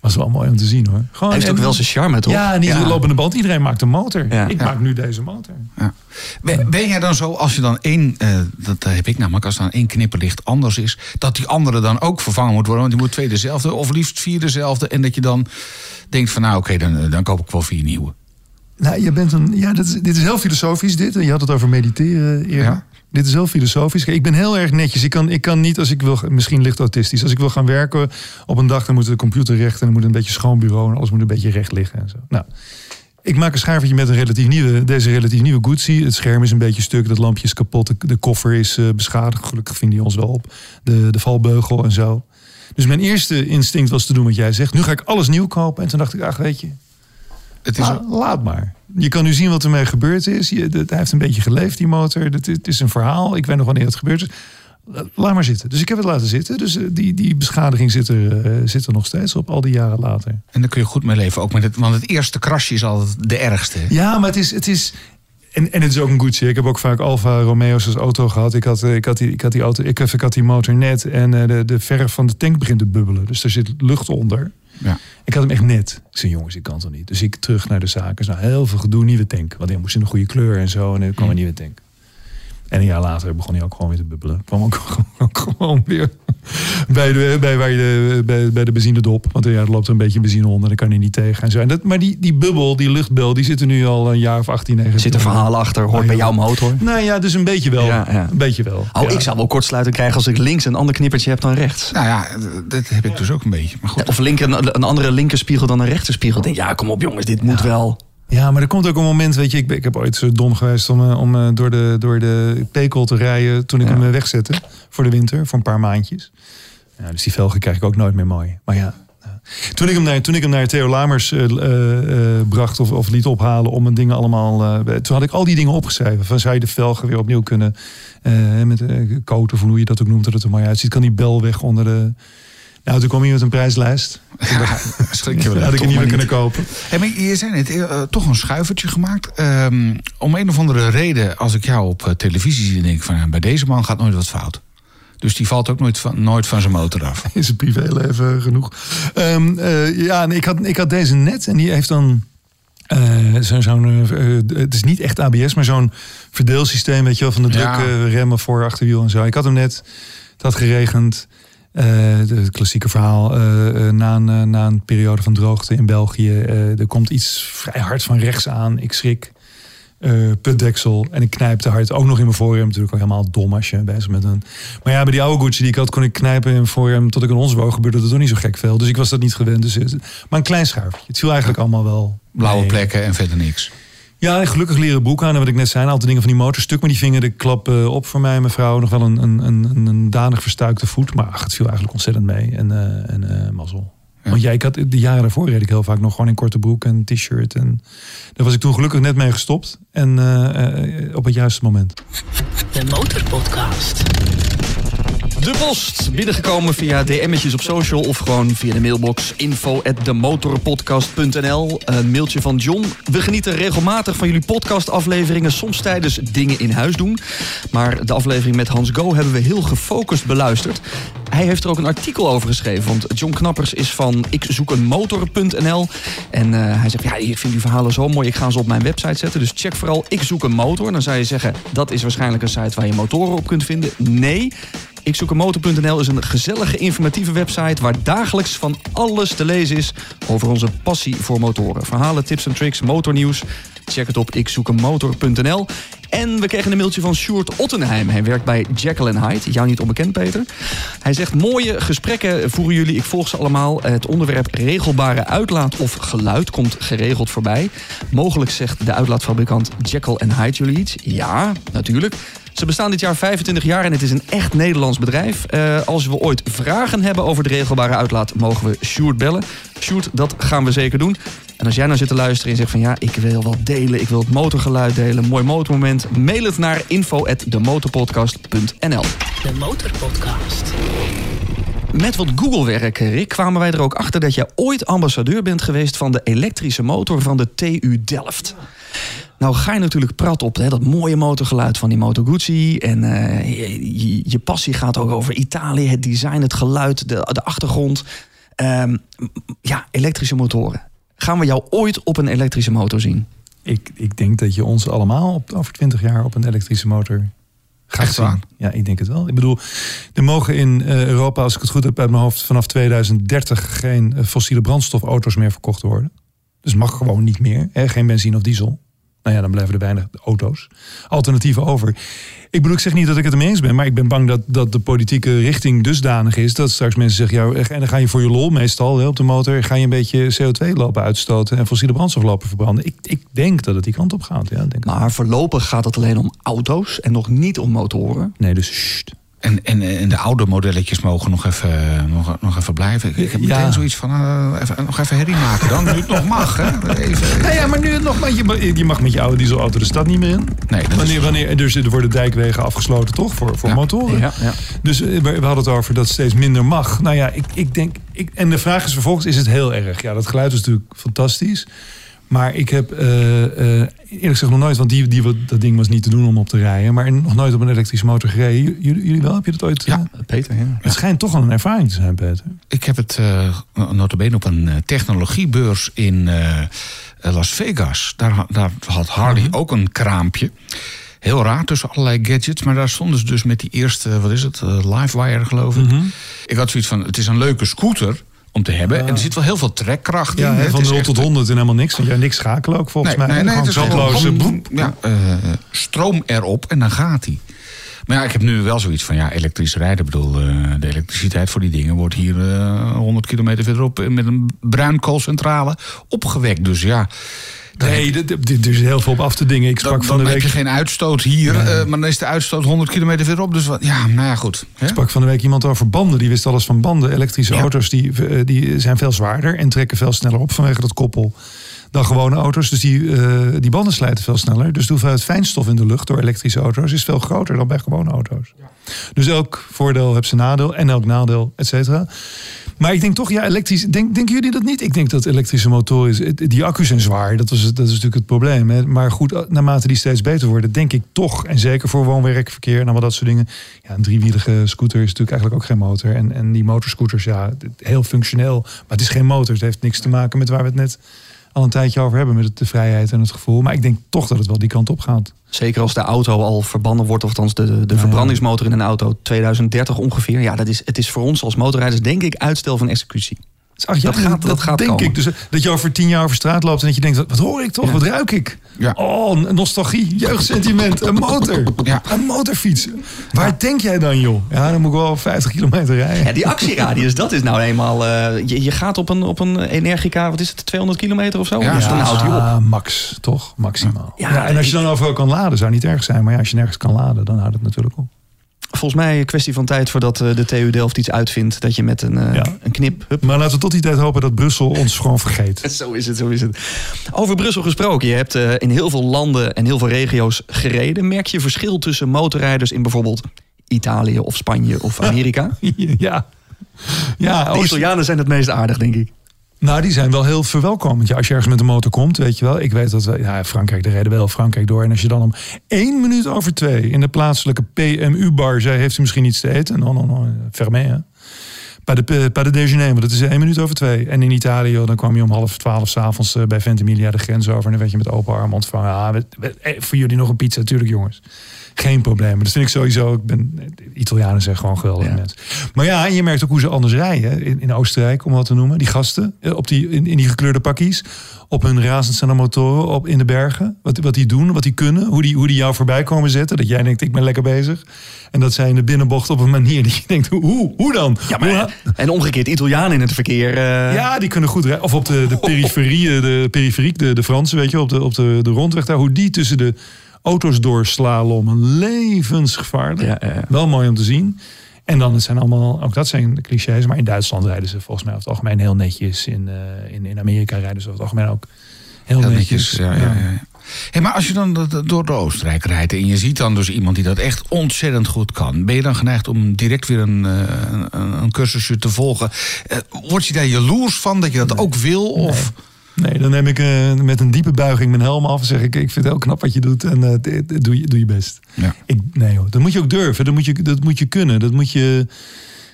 Was wel mooi om te zien hoor. Gewoon, Hij heeft ook en- wel zijn charme, toch? Ja, niet een lopende band. Iedereen maakt een motor. Ja. Ik Ja. maak nu deze motor. Ja. Ben, ben jij dan zo, als je dan één, eh, dat heb ik namelijk, als dan één knipperlicht anders is, dat die andere dan ook vervangen moet worden? Want die moet twee dezelfde, of liefst vier dezelfde. En dat je dan denkt van, nou oké, dan, eh, dan koop ik wel vier nieuwe. Nou, je bent een. Ja, dit is, dit is heel filosofisch. Dit. Je had het over mediteren eerder. Dit is heel filosofisch. Ik ben heel erg netjes. Ik kan, ik kan niet als ik wil. Misschien licht autistisch. Als ik wil gaan werken op een dag, dan moet de computer recht en dan moet een beetje schoon bureau en alles moet een beetje recht liggen en zo. Nou. Ik maak een schuivertje met een relatief nieuwe, deze relatief nieuwe Gucci. Het scherm is een beetje stuk, dat lampje is kapot, de, de koffer is eh, beschadigd. Gelukkig ving die ons wel op. De, de valbeugel en zo. Dus mijn eerste instinct was te doen wat jij zegt. Nu ga ik alles nieuw kopen. En toen dacht ik, ach weet je, Het is La- laat maar. Je kan nu zien wat ermee gebeurd is. Je, dat, hij heeft een beetje geleefd, die motor. Het, het is een verhaal. Ik weet nog wanneer het gebeurd is. La- Laat maar zitten. Dus ik heb het laten zitten. Dus eh, die, die beschadiging zit er, eh, zit er nog steeds op, al die jaren later. En daar kun je goed mee leven. Ook met het, want het eerste krasje is altijd de ergste. Ja, maar het is. Het is en, en het is ook een Gucci. Ik heb ook vaak Alfa Romeo's als auto gehad. Ik had, eh, ik had, die, ik had die auto. Ik, ik had die motor net. En eh, de, de verf van de tank begint te bubbelen. Dus er zit lucht onder. Ja. Ik had hem echt net. Ik zei, jongens, ik kan toch niet. Dus ik terug naar de zaken. Dus nou, heel veel gedoe, nieuwe tank. Want hij moest in een goede kleur en zo. En er kwam een nieuwe tank. En een jaar later begon hij ook gewoon weer te bubbelen. Kwam ook, ook gewoon weer bij de, bij, waar je de, bij, bij de benzinedop. Want ja, er loopt er een beetje benzine onder. Dan kan hij niet tegen. En zo. En dat, maar die, die bubbel, die luchtbel, die zit er nu al een jaar of 18, 19. Er zit een verhaal achter, hoort bij jouw motor. Nou ja, dus een beetje wel. Ja, ja. Een beetje wel. Oh, Ja. ik zou wel kortsluiting krijgen als ik links een ander knippertje heb dan rechts. Nou ja, dat heb ik dus ook een beetje. Maar goed. Ja, Of linker, een, andere linkerspiegel dan een rechterspiegel. Ik Denk, ja, kom op jongens, dit moet wel. Ja, maar er komt ook een moment, weet je, ik, ben- ik heb ooit zo dom geweest om, eh, om eh, door, de, door de pekel te rijden toen ik Ja. hem eh, wegzette voor de winter, voor een paar maandjes. Ja, dus die velgen krijg ik ook nooit meer mooi. Maar ja, toen ik hem naar, toen ik hem naar Theo Lamers bracht of, of liet ophalen om mijn dingen allemaal, toen had ik al die dingen opgeschreven. Van zou je de velgen weer opnieuw kunnen met uh, coat of hoe je dat ook noemt, dat het er mooi uitziet. Kan die bel weg onder de... Nou, toen kwam hij met een prijslijst. Ja, schrik je wel. had ik hem niet meer kunnen kopen. Hey, maar je zei net, toch een schuivertje gemaakt. Ehm, om een of andere reden, als ik jou op eh, televisie zie, denk ik van... ja, bij deze man gaat nooit wat fout. Dus die valt ook nooit van, nooit van zijn motor af. is het privéleven genoeg. Ehm, eh, ja, en ik had, ik had deze net en die heeft dan. eh, zo- zo'n, eh, het is niet echt ABS, maar zo'n verdeelsysteem, weet je wel, van de druk Ja. remmen voor achterwiel en zo. Ik had hem net, het had geregend. Eh, het klassieke verhaal, eh, eh, na, een, eh, na een periode van droogte in België, eh, er komt iets vrij hard van rechts aan. Ik schrik, eh putdeksel en ik knijp te hard. Ook nog in mijn voorrem, natuurlijk ook helemaal dom als je bezig bent. Een... Maar ja, bij die oude Gucci die ik had, kon ik knijpen in mijn voorrem tot ik een ons woog. Gebeurde er toch niet zo gek veel. Dus ik was dat niet gewend. Dus, maar een klein schuifje. Het viel eigenlijk allemaal wel. Blauwe mee. plekken en verder niks. Ja, en gelukkig leren broek aan. En wat ik net zei, een aantal dingen van die motor. Stuk maar die vingen de klap eh, op voor mij, mevrouw. Nog wel een, een, een, een danig verstuikte voet. Maar ach, het viel eigenlijk ontzettend mee. En, eh en eh, mazzel. Ja. Want ja, ik had, de jaren daarvoor reed ik heel vaak nog gewoon in korte broek en t-shirt. En daar was ik toen gelukkig net mee gestopt. En op het juiste moment. De Motorpodcast. De post binnengekomen via DM'tjes op social of gewoon via de mailbox info at. Een mailtje van John. We genieten regelmatig van jullie podcastafleveringen, soms tijdens dingen in huis doen. Maar de aflevering met Hans Go hebben we heel gefocust beluisterd. Hij heeft er ook een artikel over geschreven, want John Knappers is van ikzoekenmotor.nl. En eh, hij zegt, ja, ik vind die verhalen zo mooi, ik ga ze op mijn website zetten. Dus check vooral Ik Zoek een Motor. Dan zou je zeggen, dat is waarschijnlijk een site waar je motoren op kunt vinden. Nee, ikzoekenmotor.nl is een gezellige informatieve website waar dagelijks van alles te lezen is over onze passie voor motoren. Verhalen, tips en tricks, motornieuws. Check het op ikzoekenmotor.nl. En we kregen een mailtje van Sjoerd Ottenheim. Hij werkt bij Jekyll Hyde. Jou niet onbekend, Peter. Hij zegt, mooie gesprekken voeren jullie. Ik volg ze allemaal. Het onderwerp regelbare uitlaat of geluid komt geregeld voorbij. Mogelijk zegt de uitlaatfabrikant Jekyll Hyde jullie iets. Ja, natuurlijk. Ze bestaan dit jaar 25 jaar en het is een echt Nederlands bedrijf. Uh, als we ooit vragen hebben over de regelbare uitlaat, mogen we Sjoerd bellen. Sjoerd, dat gaan we zeker doen. En als jij nou zit te luisteren en zegt van ja, ik wil wat delen, ik wil het motorgeluid delen, mooi motormoment, mail het naar info@demotorpodcast.nl. De Motorpodcast. Met wat Google-werk, Rick, kwamen wij er ook achter dat jij ooit ambassadeur bent geweest van de elektrische motor van de TU Delft. Nou ga je natuurlijk prat op hè, dat mooie motorgeluid van die Moto Guzzi. En uh, je, je, passie gaat ook over Italië, het design, het geluid, de, de achtergrond. Um, ja, elektrische motoren. Gaan we jou ooit op een elektrische motor zien? Ik, ik denk dat je ons allemaal op, over 20 jaar op een elektrische motor gaat Echt zien. Ja, ik denk het wel. Ik bedoel, er mogen in uh, Europa, als ik het goed heb uit mijn hoofd, vanaf 2030 geen uh, fossiele brandstofauto's meer verkocht worden. Dus mag gewoon niet meer. Hè? Geen benzine of diesel. Nou ja, dan blijven er weinig auto's. Alternatieven over. Ik bedoel, ik zeg niet dat ik het ermee eens ben, maar ik ben bang dat, dat de politieke richting dusdanig is dat straks mensen zeggen: ja, en dan ga je voor je lol meestal hè, op de motor, ga je een beetje CO2 lopen uitstoten en fossiele brandstof lopen verbranden. Ik, ik denk dat het die kant op gaat. Ja, denk maar voorlopig gaat het alleen om auto's en nog niet om motoren. Nee, dus sst. En, en, en de oude modelletjes mogen nog even, nog, nog even blijven. Ik, heb meteen Ja. zoiets van, uh, even, nog even herrie maken dan, nu het nog mag. Hè? Even, Nou ja, maar nu het nog, maar je, mag- je mag met je oude dieselauto de stad niet meer in. Nee, is- wanneer, wanneer, dus er worden dijkwegen afgesloten, toch? Voor, voor Ja. motoren. Ja, ja. Dus eh, we, we hadden het over dat steeds minder mag. Nou ja, ik, ik denk. Ik, en de vraag is vervolgens: is het heel erg? Ja, dat geluid is natuurlijk fantastisch. Maar ik heb eh, eh, eerlijk gezegd nog nooit, want die, die, dat ding was niet te doen om op te rijden. Maar nog nooit op een elektrische motor gereden. Jullie, jullie wel? Heb je dat ooit? Ja. eh? Peter, ja. Het schijnt toch wel een ervaring te zijn, Peter. Ik heb het notabene op een technologiebeurs in Las Vegas. Daar, daar had Harley ook een kraampje. Heel raar tussen allerlei gadgets. Maar daar stonden ze dus met die eerste, wat is het, Livewire geloof ik. Ik had zoiets van, het is een leuke scooter om te hebben. En er zit wel heel veel trekkracht Ja, in. Het van is 0 echt- tot 100 en helemaal niks. Want jij niks schakelen ook volgens mij. het Gewoon is zakloze gewoon- boep. Ja, eh, stroom erop en dan gaat hij. Maar ja, ik heb nu wel zoiets van, ja, elektrisch rijden. Ik bedoel, eh, de elektriciteit voor die dingen wordt hier eh 100 kilometer verderop... met een bruinkoolcentrale opgewekt. Dus ja, Nee, heb- d- d- er is heel veel op af te dingen. Ik sprak dan, van de heb week. je geen uitstoot hier, eh, maar dan is de uitstoot 100 kilometer verderop. Dus wat, ja, nou ja, goed. Hè? Ik sprak van de week iemand over banden. Die wist alles van banden. Elektrische Ja. auto's die, eh, die zijn veel zwaarder en trekken veel sneller op vanwege dat koppel dan gewone auto's. Dus die, eh, die banden slijten veel sneller. Dus de hoeveelheid fijnstof in de lucht door elektrische auto's is veel groter dan bij gewone auto's. Dus elk voordeel heeft zijn nadeel en elk nadeel, et cetera. Maar ik denk toch, ja, elektrisch. Denk, denken jullie dat niet? Ik denk dat elektrische motoren, die accu's zijn zwaar. Dat, was, dat is natuurlijk het probleem. Hè. Maar goed, naarmate die steeds beter worden, denk ik toch, en zeker voor woon-werkverkeer en allemaal dat soort dingen. Ja, een driewielige scooter is natuurlijk eigenlijk ook geen motor. En, en die motorscooters, ja, heel functioneel. Maar het is geen motor. Het heeft niks te maken met waar we het net al een tijdje over hebben. Met de vrijheid en het gevoel. Maar ik denk toch dat het wel die kant op gaat. Zeker als de auto al verbannen wordt, of althans de, de, verbrandingsmotor in een auto 2030 ongeveer. Ja, dat is, het is voor ons als motorrijders denk ik uitstel van executie. Dat gaat- dat gaat denk komen. ik. Dus dat je over tien jaar over straat loopt en dat je denkt, wat hoor ik toch? Ja. Wat ruik ik? Ja. Oh, nostalgie, jeugdsentiment, een motor. Ja. Een motorfiets. Waar denk jij dan, joh? Ja, dan moet ik wel 50 kilometer rijden. Ja, die actieradius, dat is nou eenmaal... eh, je, je gaat op een, op een Energica, wat is het, 200 kilometer of zo? Ja, dus dan houdt hij op. Max, toch? Maximaal. Ja, Ja, en als je dan overal kan laden, zou niet erg zijn. Maar ja, als je nergens kan laden, dan houdt het natuurlijk op. Volgens mij een kwestie van tijd voordat eh, de TU Delft iets uitvindt... dat je met een, eh, Ja. een knip... Hup, Maar laten we tot die tijd hopen dat Brussel ons gewoon vergeet. Zo is het, zo is het. Over Brussel gesproken. Je hebt eh, in heel veel landen en heel veel regio's gereden. Merk je verschil tussen motorrijders in bijvoorbeeld Italië of Spanje of Amerika? ja. Ja, De Italianen zijn het meest aardig, denk ik. Nou, die zijn wel heel verwelkomend. Ja, als je ergens met de motor komt, weet je wel. Ik weet dat we, ja, Frankrijk, de reden wel Frankrijk door. En als je dan om één minuut over twee in de plaatselijke PMU-bar zei, heeft u misschien iets te eten? No, no, no, fermé, hè. Bij de, bij de déjeuner, want dat is één minuut over twee. En in Italië, dan kwam je om half twaalf s'avonds uh, bij Ventimiglia de grens over. En dan werd je met open armen ontvangen. Ah, eh, voor jullie nog een pizza, natuurlijk jongens. Geen probleem. Dat vind ik sowieso. Ik ben, Italianen zijn gewoon geweldige Ja. mensen. Maar ja, en je merkt ook hoe ze anders rijden. In, in Oostenrijk, om wat te noemen. Die gasten eh, op die, in, in die gekleurde pakkies. Op hun razendsnelle motoren op, in de bergen. Wat, wat die doen, wat die kunnen. Hoe die, hoe die jou voorbij komen zetten. Dat jij denkt, ik ben lekker bezig. En dat zij in de binnenbocht op een manier die je denkt, hoe, hoe dan? Ja, maar, Hoe- en omgekeerd, Italianen in het verkeer. eh, ja, die kunnen goed rijden. Of op de, de periferie, eh, de periferiek, de, de Franse, weet je, op de, op de, de rondweg daar. Hoe die tussen de auto's doorslalommen. Levensgevaarlijk. Ja, ja, ja. Wel mooi om te zien. En dan, het zijn allemaal, ook dat zijn clichés. Maar in Duitsland rijden ze volgens mij over het algemeen heel netjes. In, eh, in, in Amerika rijden ze over het algemeen ook heel, Heel netjes. netjes, ja, ja. Hey, maar als je dan door de Oostenrijk rijdt en je ziet dan dus iemand die dat echt ontzettend goed kan, ben je dan geneigd om direct weer een, eh, een, een cursusje te volgen? Eh, word je daar jaloers van dat je dat ook wil? Of? Nee, dan neem ik eh, met een diepe buiging mijn helm af en zeg ik: Ik vind het heel knap wat je doet en dit doe, je, doe je best. Ja. Ik, nee hoor, dat moet je ook durven. Dat moet je, dat moet je kunnen. Dat moet je.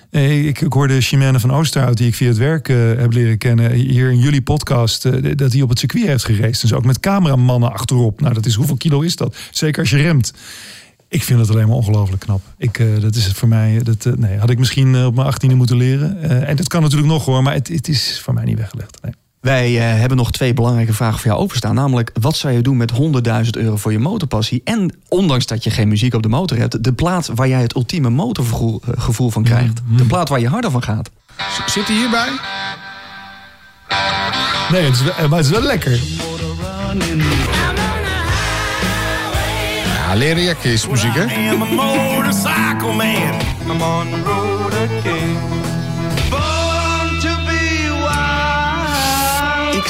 eh, Ik, ik hoorde Chimène van Oosterhout, die ik via het werk heb leren kennen, hier in jullie podcast, dat hij op het circuit heeft geraced. Dus ook met cameramannen achterop. Nou, dat is hoeveel kilo is dat? Zeker als je remt. Ik vind het alleen maar ongelooflijk knap. Ik, dat is het voor mij. Dat, nee, had ik misschien op mijn achttiende moeten leren. En dat kan natuurlijk nog hoor, maar het, het is voor mij niet weggelegd. Nee. Wij eh, hebben nog twee belangrijke vragen voor jou openstaan. Namelijk, wat zou je doen met 100.000 euro voor je motorpassie? En ondanks dat je geen muziek op de motor hebt... de plaat waar jij het ultieme motorgevoel eh, van krijgt. Mhm. De plaat waar je harder van gaat. Z- Zit hij hierbij? Nee, het is wel, maar het is wel lekker. Ja, leren jekken is muziek, hè?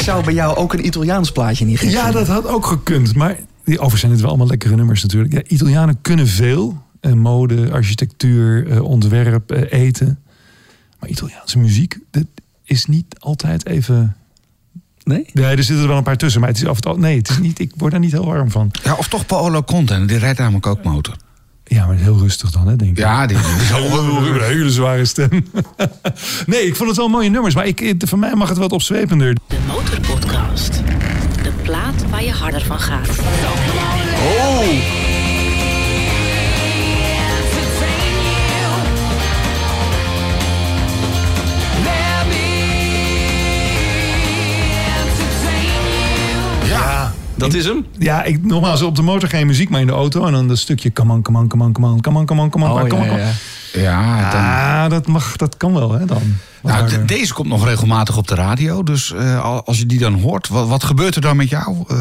Zou bij jou ook een Italiaans plaatje niet geven. Ja, dat had ook gekund. Maar die overigens zijn het wel allemaal lekkere nummers natuurlijk. Ja, Italianen kunnen veel. Eh, mode, architectuur, eh, ontwerp, eh, eten. Maar Italiaanse muziek, dat is niet altijd even... Nee? Nee, er zitten er wel een paar tussen. Maar het is af en toe... Nee, het is niet, ik word daar niet heel warm van. Ja, of toch Paolo Conte, die rijdt namelijk ook motor. Ja, maar heel rustig dan, hè, denk ik. Ja, die, die een hele zware stem. nee, ik vond het wel mooie nummers. Maar ik, het- voor mij mag het wat opzwepender. De Motorpodcast. De plaat waar je harder van gaat. Ja. Dat is hem? Ja, ik, nogmaals, op de motor geen muziek, maar in de auto. En dan dat stukje come on, come on, come on, come on, come on, come on, come on, Oh, come on, ja, come on. ja. ja, dan, Ah, dat, mag, dat kan wel, hè, dan. Nou, de- deze komt nog regelmatig op de radio. Dus eh, al- als je die dan hoort, wat, wat gebeurt er dan met jou? Eh,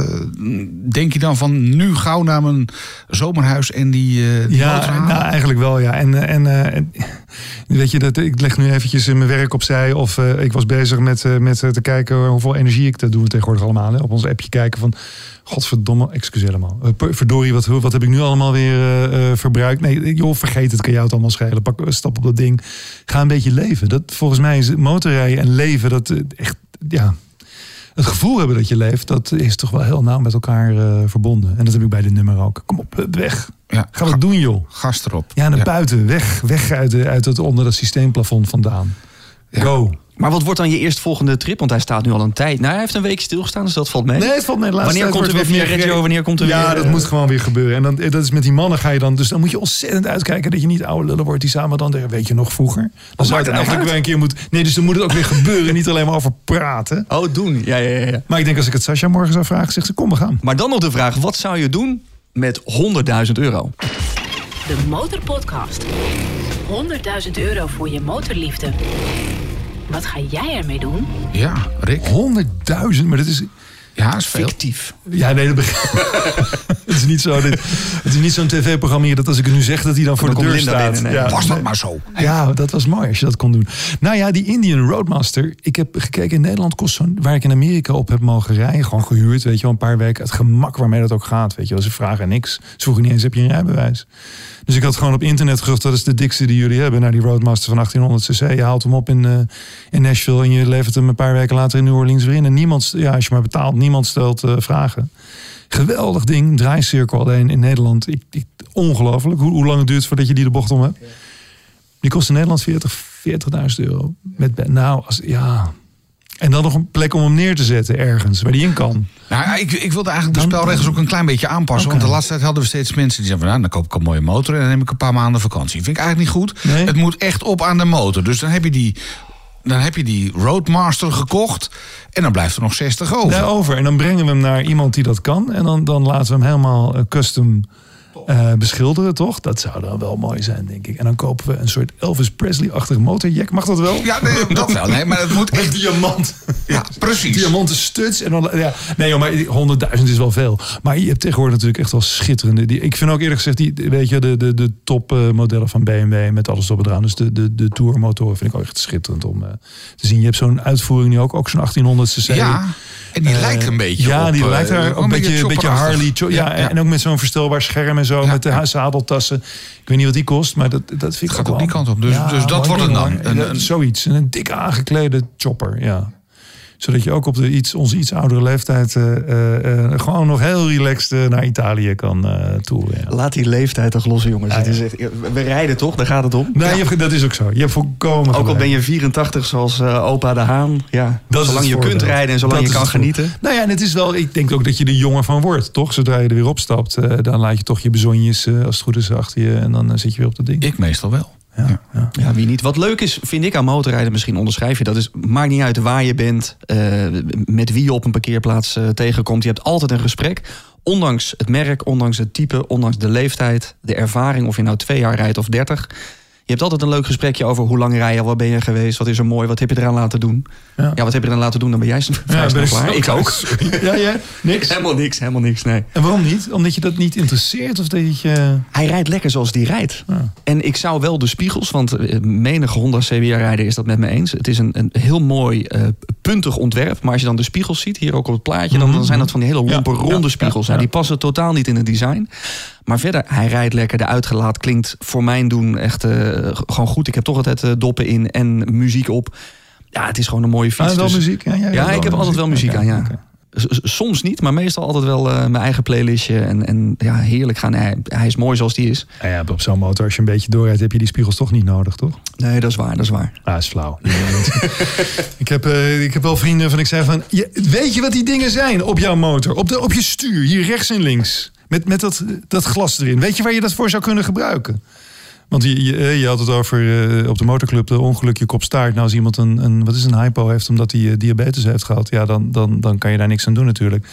denk je dan van nu gauw naar mijn zomerhuis en die, eh die motor ja, nou, eigenlijk wel, ja. En, eh, en, eh, en weet je, dat, ik leg nu eventjes eh, mijn werk opzij. Of eh, ik was bezig met, eh, met eh, te kijken hoeveel energie ik... Dat doen we tegenwoordig allemaal, hè, op ons appje kijken van... Godverdomme, excuseer allemaal. Eh, verdorie, wat, wat heb ik nu allemaal weer eh, eh, verbruikt? Nee, joh, vergeet het, kan jou het allemaal schelen. Pak, stap op dat ding. Ga een beetje leven. Dat, volgens mij is motorrijden en leven, dat echt, ja... Het gevoel hebben dat je leeft, dat is toch wel heel nauw met elkaar verbonden. En dat heb ik bij dit nummer ook. Kom op, weg. Ja, Ga wat doen, joh. Gas erop. Ja, naar buiten. Weg, weg uit, de, uit het onder het systeemplafond vandaan. Go. Maar wat wordt dan je eerstvolgende trip? Want hij staat nu al een tijd. Nou, hij heeft een week stilgestaan, dus dat valt mee. Nee, het valt mee. Wanneer komt er weer meer gereden. Wanneer komt er ja, weer, dat eh, moet gewoon weer gebeuren. En dan, dat is met die mannen ga je dan... Dus dan moet je ontzettend uitkijken dat je niet oude lullen wordt... die samen dan zeggen, weet je nog vroeger? Dan zou maakt het eigenlijk uit? weer een keer moeten... Nee, dus dan moet het ook weer gebeuren. Niet alleen maar over praten. Oh, doen. Ja, ja, ja, ja. Maar ik denk als ik het Sascha morgen zou vragen... zegt ze, kom, we gaan. Maar dan nog de vraag, wat zou je doen met 100.000 euro? De Motorpodcast. 100.000 euro voor je motorliefde. Wat ga jij ermee doen? Ja, Rick. 100.000, maar dat is... Ja, is veel. Fictief. Ja, nee, dat begrijp Het is niet zo. Dit, het is niet zo'n tv-programma hier dat als ik het nu zeg dat hij dan voor Dan de deur staat. binnen, nee. Ja, Was dat maar zo. Ja, dat was mooi als je dat kon doen. Nou ja, die Indian Roadmaster. Ik heb gekeken in Nederland kost zo'n... Waar ik in Amerika op heb mogen rijden. Gewoon gehuurd, weet je wel. Een paar weken. Het gemak waarmee dat ook gaat, weet je wel. Ze vragen niks. Ze vroegen niet eens, heb je een rijbewijs? Dus ik had gewoon op internet gezocht, dat is de dikste die jullie hebben. Nou, die Roadmaster van 1800 cc. Je haalt hem op in, eh, in Nashville en je levert hem een paar weken later in New Orleans weer in. En niemand, ja, als je maar betaalt, niemand stelt eh, vragen. Geweldig ding, draaicirkel alleen in Nederland. Ik, ik, ongelooflijk. Hoe, hoe lang het duurt voordat je die de bocht om hebt. Die kost in Nederland 40, 40.000 euro. Met, nou, als, ja. En dan nog een plek om hem neer te zetten ergens, waar die in kan. Nou, ik, ik wilde eigenlijk de spelregels ook een klein beetje aanpassen. Want de laatste tijd hadden we steeds mensen die zeggen van... nou, dan koop ik een mooie motor en dan neem ik een paar maanden vakantie. Vind ik eigenlijk niet goed. Nee. Het moet echt op aan de motor. Dus dan heb je die, dan heb je die Roadmaster gekocht... en dan blijft er nog 60 over. Daarover. En dan brengen we hem naar iemand die dat kan. En dan, dan laten we hem helemaal eh, custom eh, beschilderen, toch? Dat zou dan wel mooi zijn, denk ik. En dan kopen we een soort Elvis Presley-achtige motorjack. Mag dat wel? Ja, nee, dat wel. Nee, maar het moet echt... diamant. Ja, precies. Diamanten studs. En dan, ja. Nee, joh, maar 100.000 is wel veel. Maar je hebt tegenwoordig natuurlijk echt wel schitterende. Die, ik vind ook eerlijk gezegd, die, weet je, de, de, de topmodellen van BMW met alles erop en eraan. Dus de, de, de Tourmotoren vind ik ook echt schitterend om eh, te zien. Je hebt zo'n uitvoering nu ook, ook zo'n 1800 cc. Ja, en die Eh, lijkt een beetje Ja, op, die lijkt daar ook een beetje, een beetje. Harley. ja. En ook met zo'n verstelbaar scherm en zo. Ja, met de zadeltassen. Ik weet niet wat die kost, maar dat, dat vind ik gaat ook wel- die kant op. Dus- dus dat wordt het dan. Een- een- Zoiets. Een dik aangeklede chopper, ja zodat je ook op de iets, onze iets oudere leeftijd eh, eh, eh, gewoon nog heel relaxed naar Italië kan eh toeren. Ja. Laat die leeftijd toch los, jongens. Ja, Het is echt, we rijden toch, daar gaat het om. Nee, je dat is ook zo. Je hebt volkomen Ook al gelijk. ben je 84 zoals eh, opa de Haan. Ja, Dat zolang je kunt rijden en zolang Dat je kan genieten. Nou ja, en het is wel, ik denk ook dat je er jonger van wordt, toch? Zodra je er weer opstapt, eh, dan laat je toch je bezonjes, eh, als het goed is, achter je. En dan zit je weer op dat ding. Ik meestal wel. Ja, ja. Ja, wie niet. Wat leuk is, vind ik aan motorrijden, misschien onderschrijf je dat. Is, maakt niet uit waar je bent, eh, met wie je op een parkeerplaats eh, tegenkomt. Je hebt altijd een gesprek. Ondanks het merk, ondanks het type, ondanks de leeftijd, de ervaring, of je nou twee jaar rijdt of dertig. Je hebt altijd een leuk gesprekje over hoe lang rij je, waar ben je geweest, wat is er mooi, wat heb je eraan laten doen. Ja. Ja, wat heb je eraan laten doen, dan ben jij Ja, ben klaar. Ik ook. Ja, ja, niks. Helemaal niks, helemaal niks, nee. En waarom niet? Omdat je dat niet interesseert? Of dat je... Hij rijdt lekker zoals die rijdt. Ja. En ik zou wel de spiegels, want eh, menige Honda CBR-rijder is dat met me eens. Het is een, een heel mooi eh, puntig ontwerp. Maar als je dan de spiegels ziet, hier ook op het plaatje... dan, dan zijn dat van die hele lompe, ronde spiegels. ja, Nou, die passen totaal niet in het design. Maar verder, hij rijdt lekker. De uitgelaat klinkt voor mijn doen echt eh, gewoon goed. Ik heb toch altijd doppen in en muziek op. Ja, het is gewoon een mooie fiets. Ah, wel Dus- muziek? Ja, ja, Ja, ik heb altijd wel muziek aan, ja. Soms niet, maar meestal altijd wel eh, mijn eigen playlistje. En, en ja, heerlijk gaan. Hij, hij is mooi zoals die is. Nou ja, op zo'n motor, als je een beetje doorrijdt, heb je die spiegels toch niet nodig, toch? Nee, dat is waar, dat is waar. Ah, is flauw. ik, heb, eh, ik heb wel vrienden van ik zei van... je- weet je wat die dingen zijn op jouw motor? Op, de, op je stuur, hier rechts en links. Met, met dat, dat glas erin. Weet je waar je dat voor zou kunnen gebruiken? Want je, je, eh, je had het over eh, op de motorclub de ongelukje kop staart. Nou, als iemand een, een, wat is een hypo heeft omdat hij eh, diabetes heeft gehad... ja, dan, dan, dan kan je daar niks aan doen natuurlijk.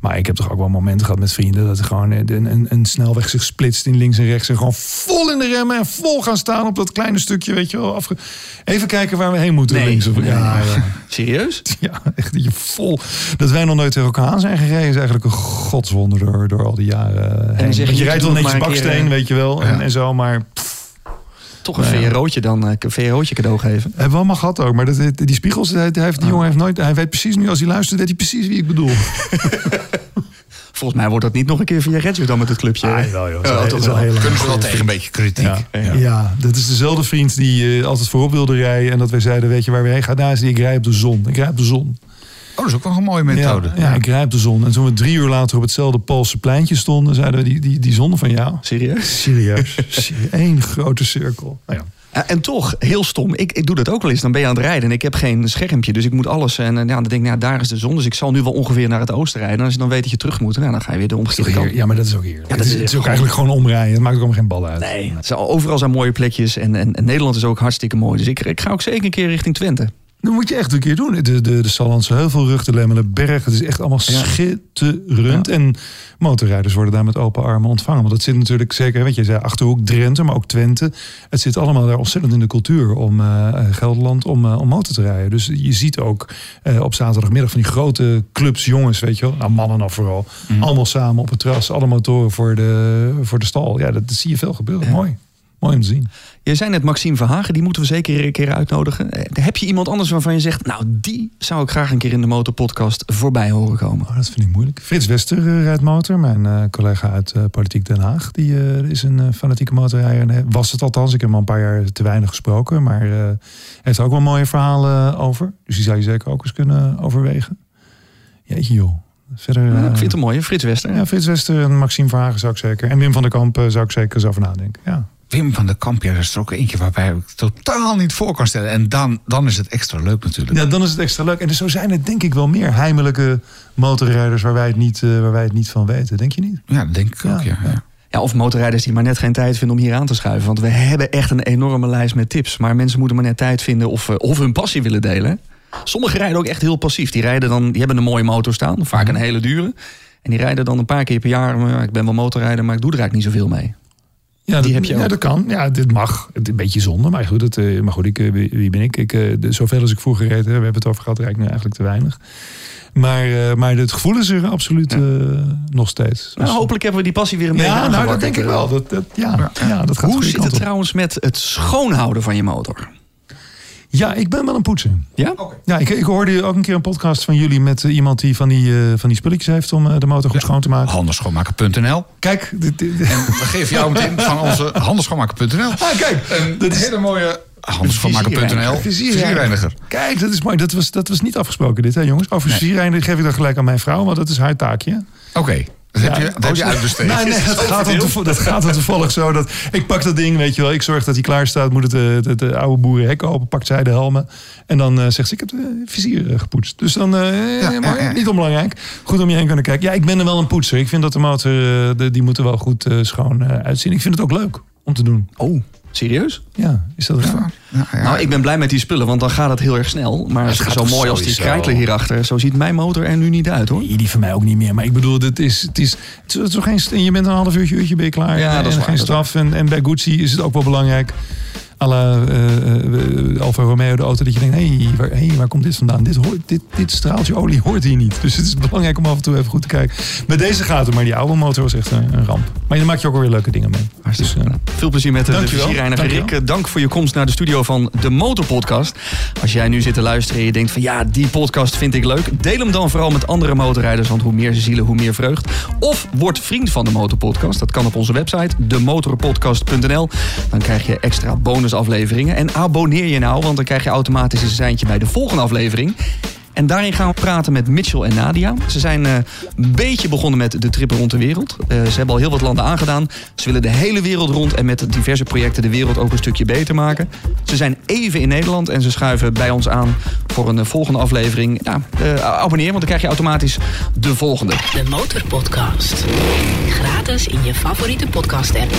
Maar ik heb toch ook wel momenten gehad met vrienden... dat er gewoon een, een, een snelweg zich splitst in links en rechts... en gewoon vol in de remmen en vol gaan staan op dat kleine stukje, weet je wel. Afge... Even kijken waar we heen moeten. Nee, links of... nee. ja, ja. Serieus? Ja, echt dat je vol. Dat wij nog nooit tegen elkaar aan zijn gereden is eigenlijk een godswonder door, door al die jaren. heen. zeg je je rijdt wel netjes keer, baksteen, weet je wel, en, en zo, maar pff, Toch een Nou. VRO'tje dan, eh, een VRO'tje cadeau geven. hebben we allemaal gehad ook. Maar dat, die spiegels, hij, hij heeft, die jongen heeft nooit, hij weet precies nu als hij luistert, weet hij precies wie ik bedoel. Volgens mij wordt dat niet nog een keer via Redshirt dan met het clubje. Ah, wel, joh. Ja, Dat is wel. heel. Kunnen ze wel tegen een beetje kritiek. Ja, ja. dat is dezelfde vriend die eh, altijd voorop wilde rijden. En dat wij zeiden, weet je waar we heen gaan? Nou, is die, ik rij op de zon. Ik rij op de zon. Oh, dat is ook wel een mooie methode. Ja, ja, ik rij op de zon. En toen we drie uur later op hetzelfde Poolse pleintje stonden, zeiden we, die, die, die zon van jou. Serieus? Serieus. Eén grote cirkel. Nou ja. Ja, En toch, heel stom. Ik, ik doe dat ook wel eens. Dan ben je aan het rijden en ik heb geen schermpje. Dus ik moet alles. En eh, ja, dan denk ik, nou, daar is de zon. Dus ik zal nu wel ongeveer naar het oosten rijden. En als je dan weet dat je terug moet, nou, dan ga je weer de omgekeerde kant. Ja, maar dat is ook hier. dat het is, het is ook eigenlijk gewoon omrijden. Het maakt ook allemaal geen bal uit. Nee, overal zijn mooie plekjes. En, en, en Nederland is ook hartstikke mooi. Dus ik, ik ga ook zeker een keer richting Twente. Dat moet je echt een keer doen. De, de, de Sallandse Heuvelrug, de Lemmelenberg. Het is echt allemaal Ja. schitterend. En motorrijders worden daar met open armen ontvangen. Want dat zit natuurlijk zeker, weet je, zei Achterhoek, Drenthe, maar ook Twente. Het zit allemaal daar ontzettend in de cultuur om eh, Gelderland om, eh, om motor te rijden. Dus je ziet ook op zaterdagmiddag van die grote clubs, jongens, weet je wel. Nou, mannen nog vooral. Allemaal samen op het terras, alle motoren voor de, voor de stal. Ja, dat, dat zie je veel gebeuren. Mooi. Mooi om te zien. Je zei net Maxime Verhagen, die moeten we zeker een keer uitnodigen. Eh, Heb je iemand anders waarvan je zegt, nou, die zou ik graag een keer in de motorpodcast voorbij horen komen? Oh, dat vind ik moeilijk. Frits Wester eh, rijdt motor. Mijn eh, collega uit Politiek Den Haag. Die is een fanatieke motorrijder. Was het althans. Ik heb hem al een paar jaar te weinig gesproken. Maar eh heeft er ook wel mooie verhalen over. Dus die zou je zeker ook eens kunnen overwegen. Jeetje joh. Verder, Ja, ik vind het mooi, hè? Frits Wester. ja, Frits Wester en Maxime Verhagen zou ik zeker. En Wim van der Kamp zou ik zeker eens over nadenken. Ja. Wim van der Kamp, ja, dat is er ook eentje waarbij ik het totaal niet voor kan stellen. En dan, dan is het extra leuk natuurlijk. Ja, dan is het extra leuk. En zo zijn er denk ik wel meer heimelijke motorrijders waar wij het niet, eh, waar wij het niet van weten. Denk je niet? Ja, dat denk ik ook, ja. ja. Ja, of motorrijders die maar net geen tijd vinden om hier aan te schuiven. Want we hebben echt een enorme lijst met tips. Maar mensen moeten maar net tijd vinden of, eh, of hun passie willen delen. Sommigen rijden ook echt heel passief. Die, rijden dan, die hebben een mooie motor staan, vaak een hele dure. En die rijden dan een paar keer per jaar. maar ja, Ik ben wel motorrijder, maar ik doe er eigenlijk niet zoveel mee. Ja, Die dat, heb je ja, dat kan. Ja, dit mag. Het een beetje zonde, maar goed. Het, eh, maar goed, ik, eh, wie, wie ben ik? ik eh, de, zoveel als ik vroeger reed, hè, we hebben het over gehad, rijd ik nu eigenlijk te weinig. Maar, maar het gevoel is er absoluut nog steeds. Nou, Dus- hopelijk hebben we die passie weer een beetje ja, nou, dat denk ik wel. Dat, dat, ja, ja, dat gaat Hoe zit het op. trouwens met het schoonhouden van je motor? Ja, ik ben wel een poetser. Ja? Ja, ik, ik hoorde ook een keer een podcast van jullie met eh, iemand die van die, eh, van die spulletjes heeft om eh, de motor goed schoon te maken. Handelschoonmaker.nl. Kijk, dit, dit- En we geven jou meteen van onze handelschoonmaker.nl. ah, kijk, Een dat is hele mooie handelschoonmaker.nl Vizierreiniger. Kijk, dat is mooi. Dat was, dat was niet afgesproken dit, hè jongens. Over Nee. vizierreiniger geef ik dan gelijk aan mijn vrouw, want dat is haar taakje. Oké, dat heb je, dat heb je uitbesteed. Nee, nee, dat gaat, toevallig, dat gaat toevallig zo. Dat, ik pak dat ding, weet je wel. Ik zorg dat hij klaar staat. Moet het, eh, het, het, oude boerenhek open. Pakt zij de helmen. En dan eh, zegt ze, ik heb de vizier eh, gepoetst. Dus dan, Ja, maar ja, ja. niet onbelangrijk. Goed om je heen kunnen kijken. Ja, ik ben er wel een poetser. Ik vind dat de motor, de, die moet er wel goed schoon uitzien. Ik vind het ook leuk om te doen. Oh, serieus? Ja, is dat raar? Ja, ja. Nou, ik ben blij met die spullen, want dan gaat het heel erg snel. Maar Het zo gaat toch mooi als die krijtler hierachter, zo ziet mijn motor er nu niet uit hoor. Nee, die van mij ook niet meer. Maar ik bedoel, het is, het is, het is toch geen, st- je bent een half uurtje, uurtje ben je klaar. Ja, En dat is waar, geen is straf. En, en bij Gucci is het ook wel belangrijk. À la eh, eh, Alfa Romeo, de auto, dat je denkt, hé, hey, waar, hey, waar komt dit vandaan? Dit, hoort, dit, dit straaltje olie hoort hier niet. Dus het is belangrijk om af en toe even goed te kijken. Met deze gaat het, maar die oude motor was echt een, een ramp. Maar je maakt je ook alweer leuke dingen mee. Dus, eh, Veel plezier met de, de. Rick, eh, dank voor je komst naar de studio van de Motorpodcast. Als jij nu zit te luisteren en je denkt van ja, die podcast vind ik leuk. Deel hem dan vooral met andere motorrijders, want hoe meer zielen, hoe meer vreugd. Of word vriend van de Motorpodcast. Dat kan op onze website, demotorpodcast.nl. Dan krijg je extra bonusafleveringen. En abonneer je nou, want dan krijg je automatisch een seintje bij de volgende aflevering. En daarin gaan we praten met Mitchell en Nadia. Ze zijn eh, een beetje begonnen met de trip rond de wereld. Eh, ze hebben al heel wat landen aangedaan. Ze willen de hele wereld rond en met diverse projecten de wereld ook een stukje beter maken. Ze zijn even in Nederland en ze schuiven bij ons aan voor een eh, volgende aflevering. Nou, eh, abonneer, want dan krijg je automatisch de volgende. De Motorpodcast. Gratis in je favoriete podcast app.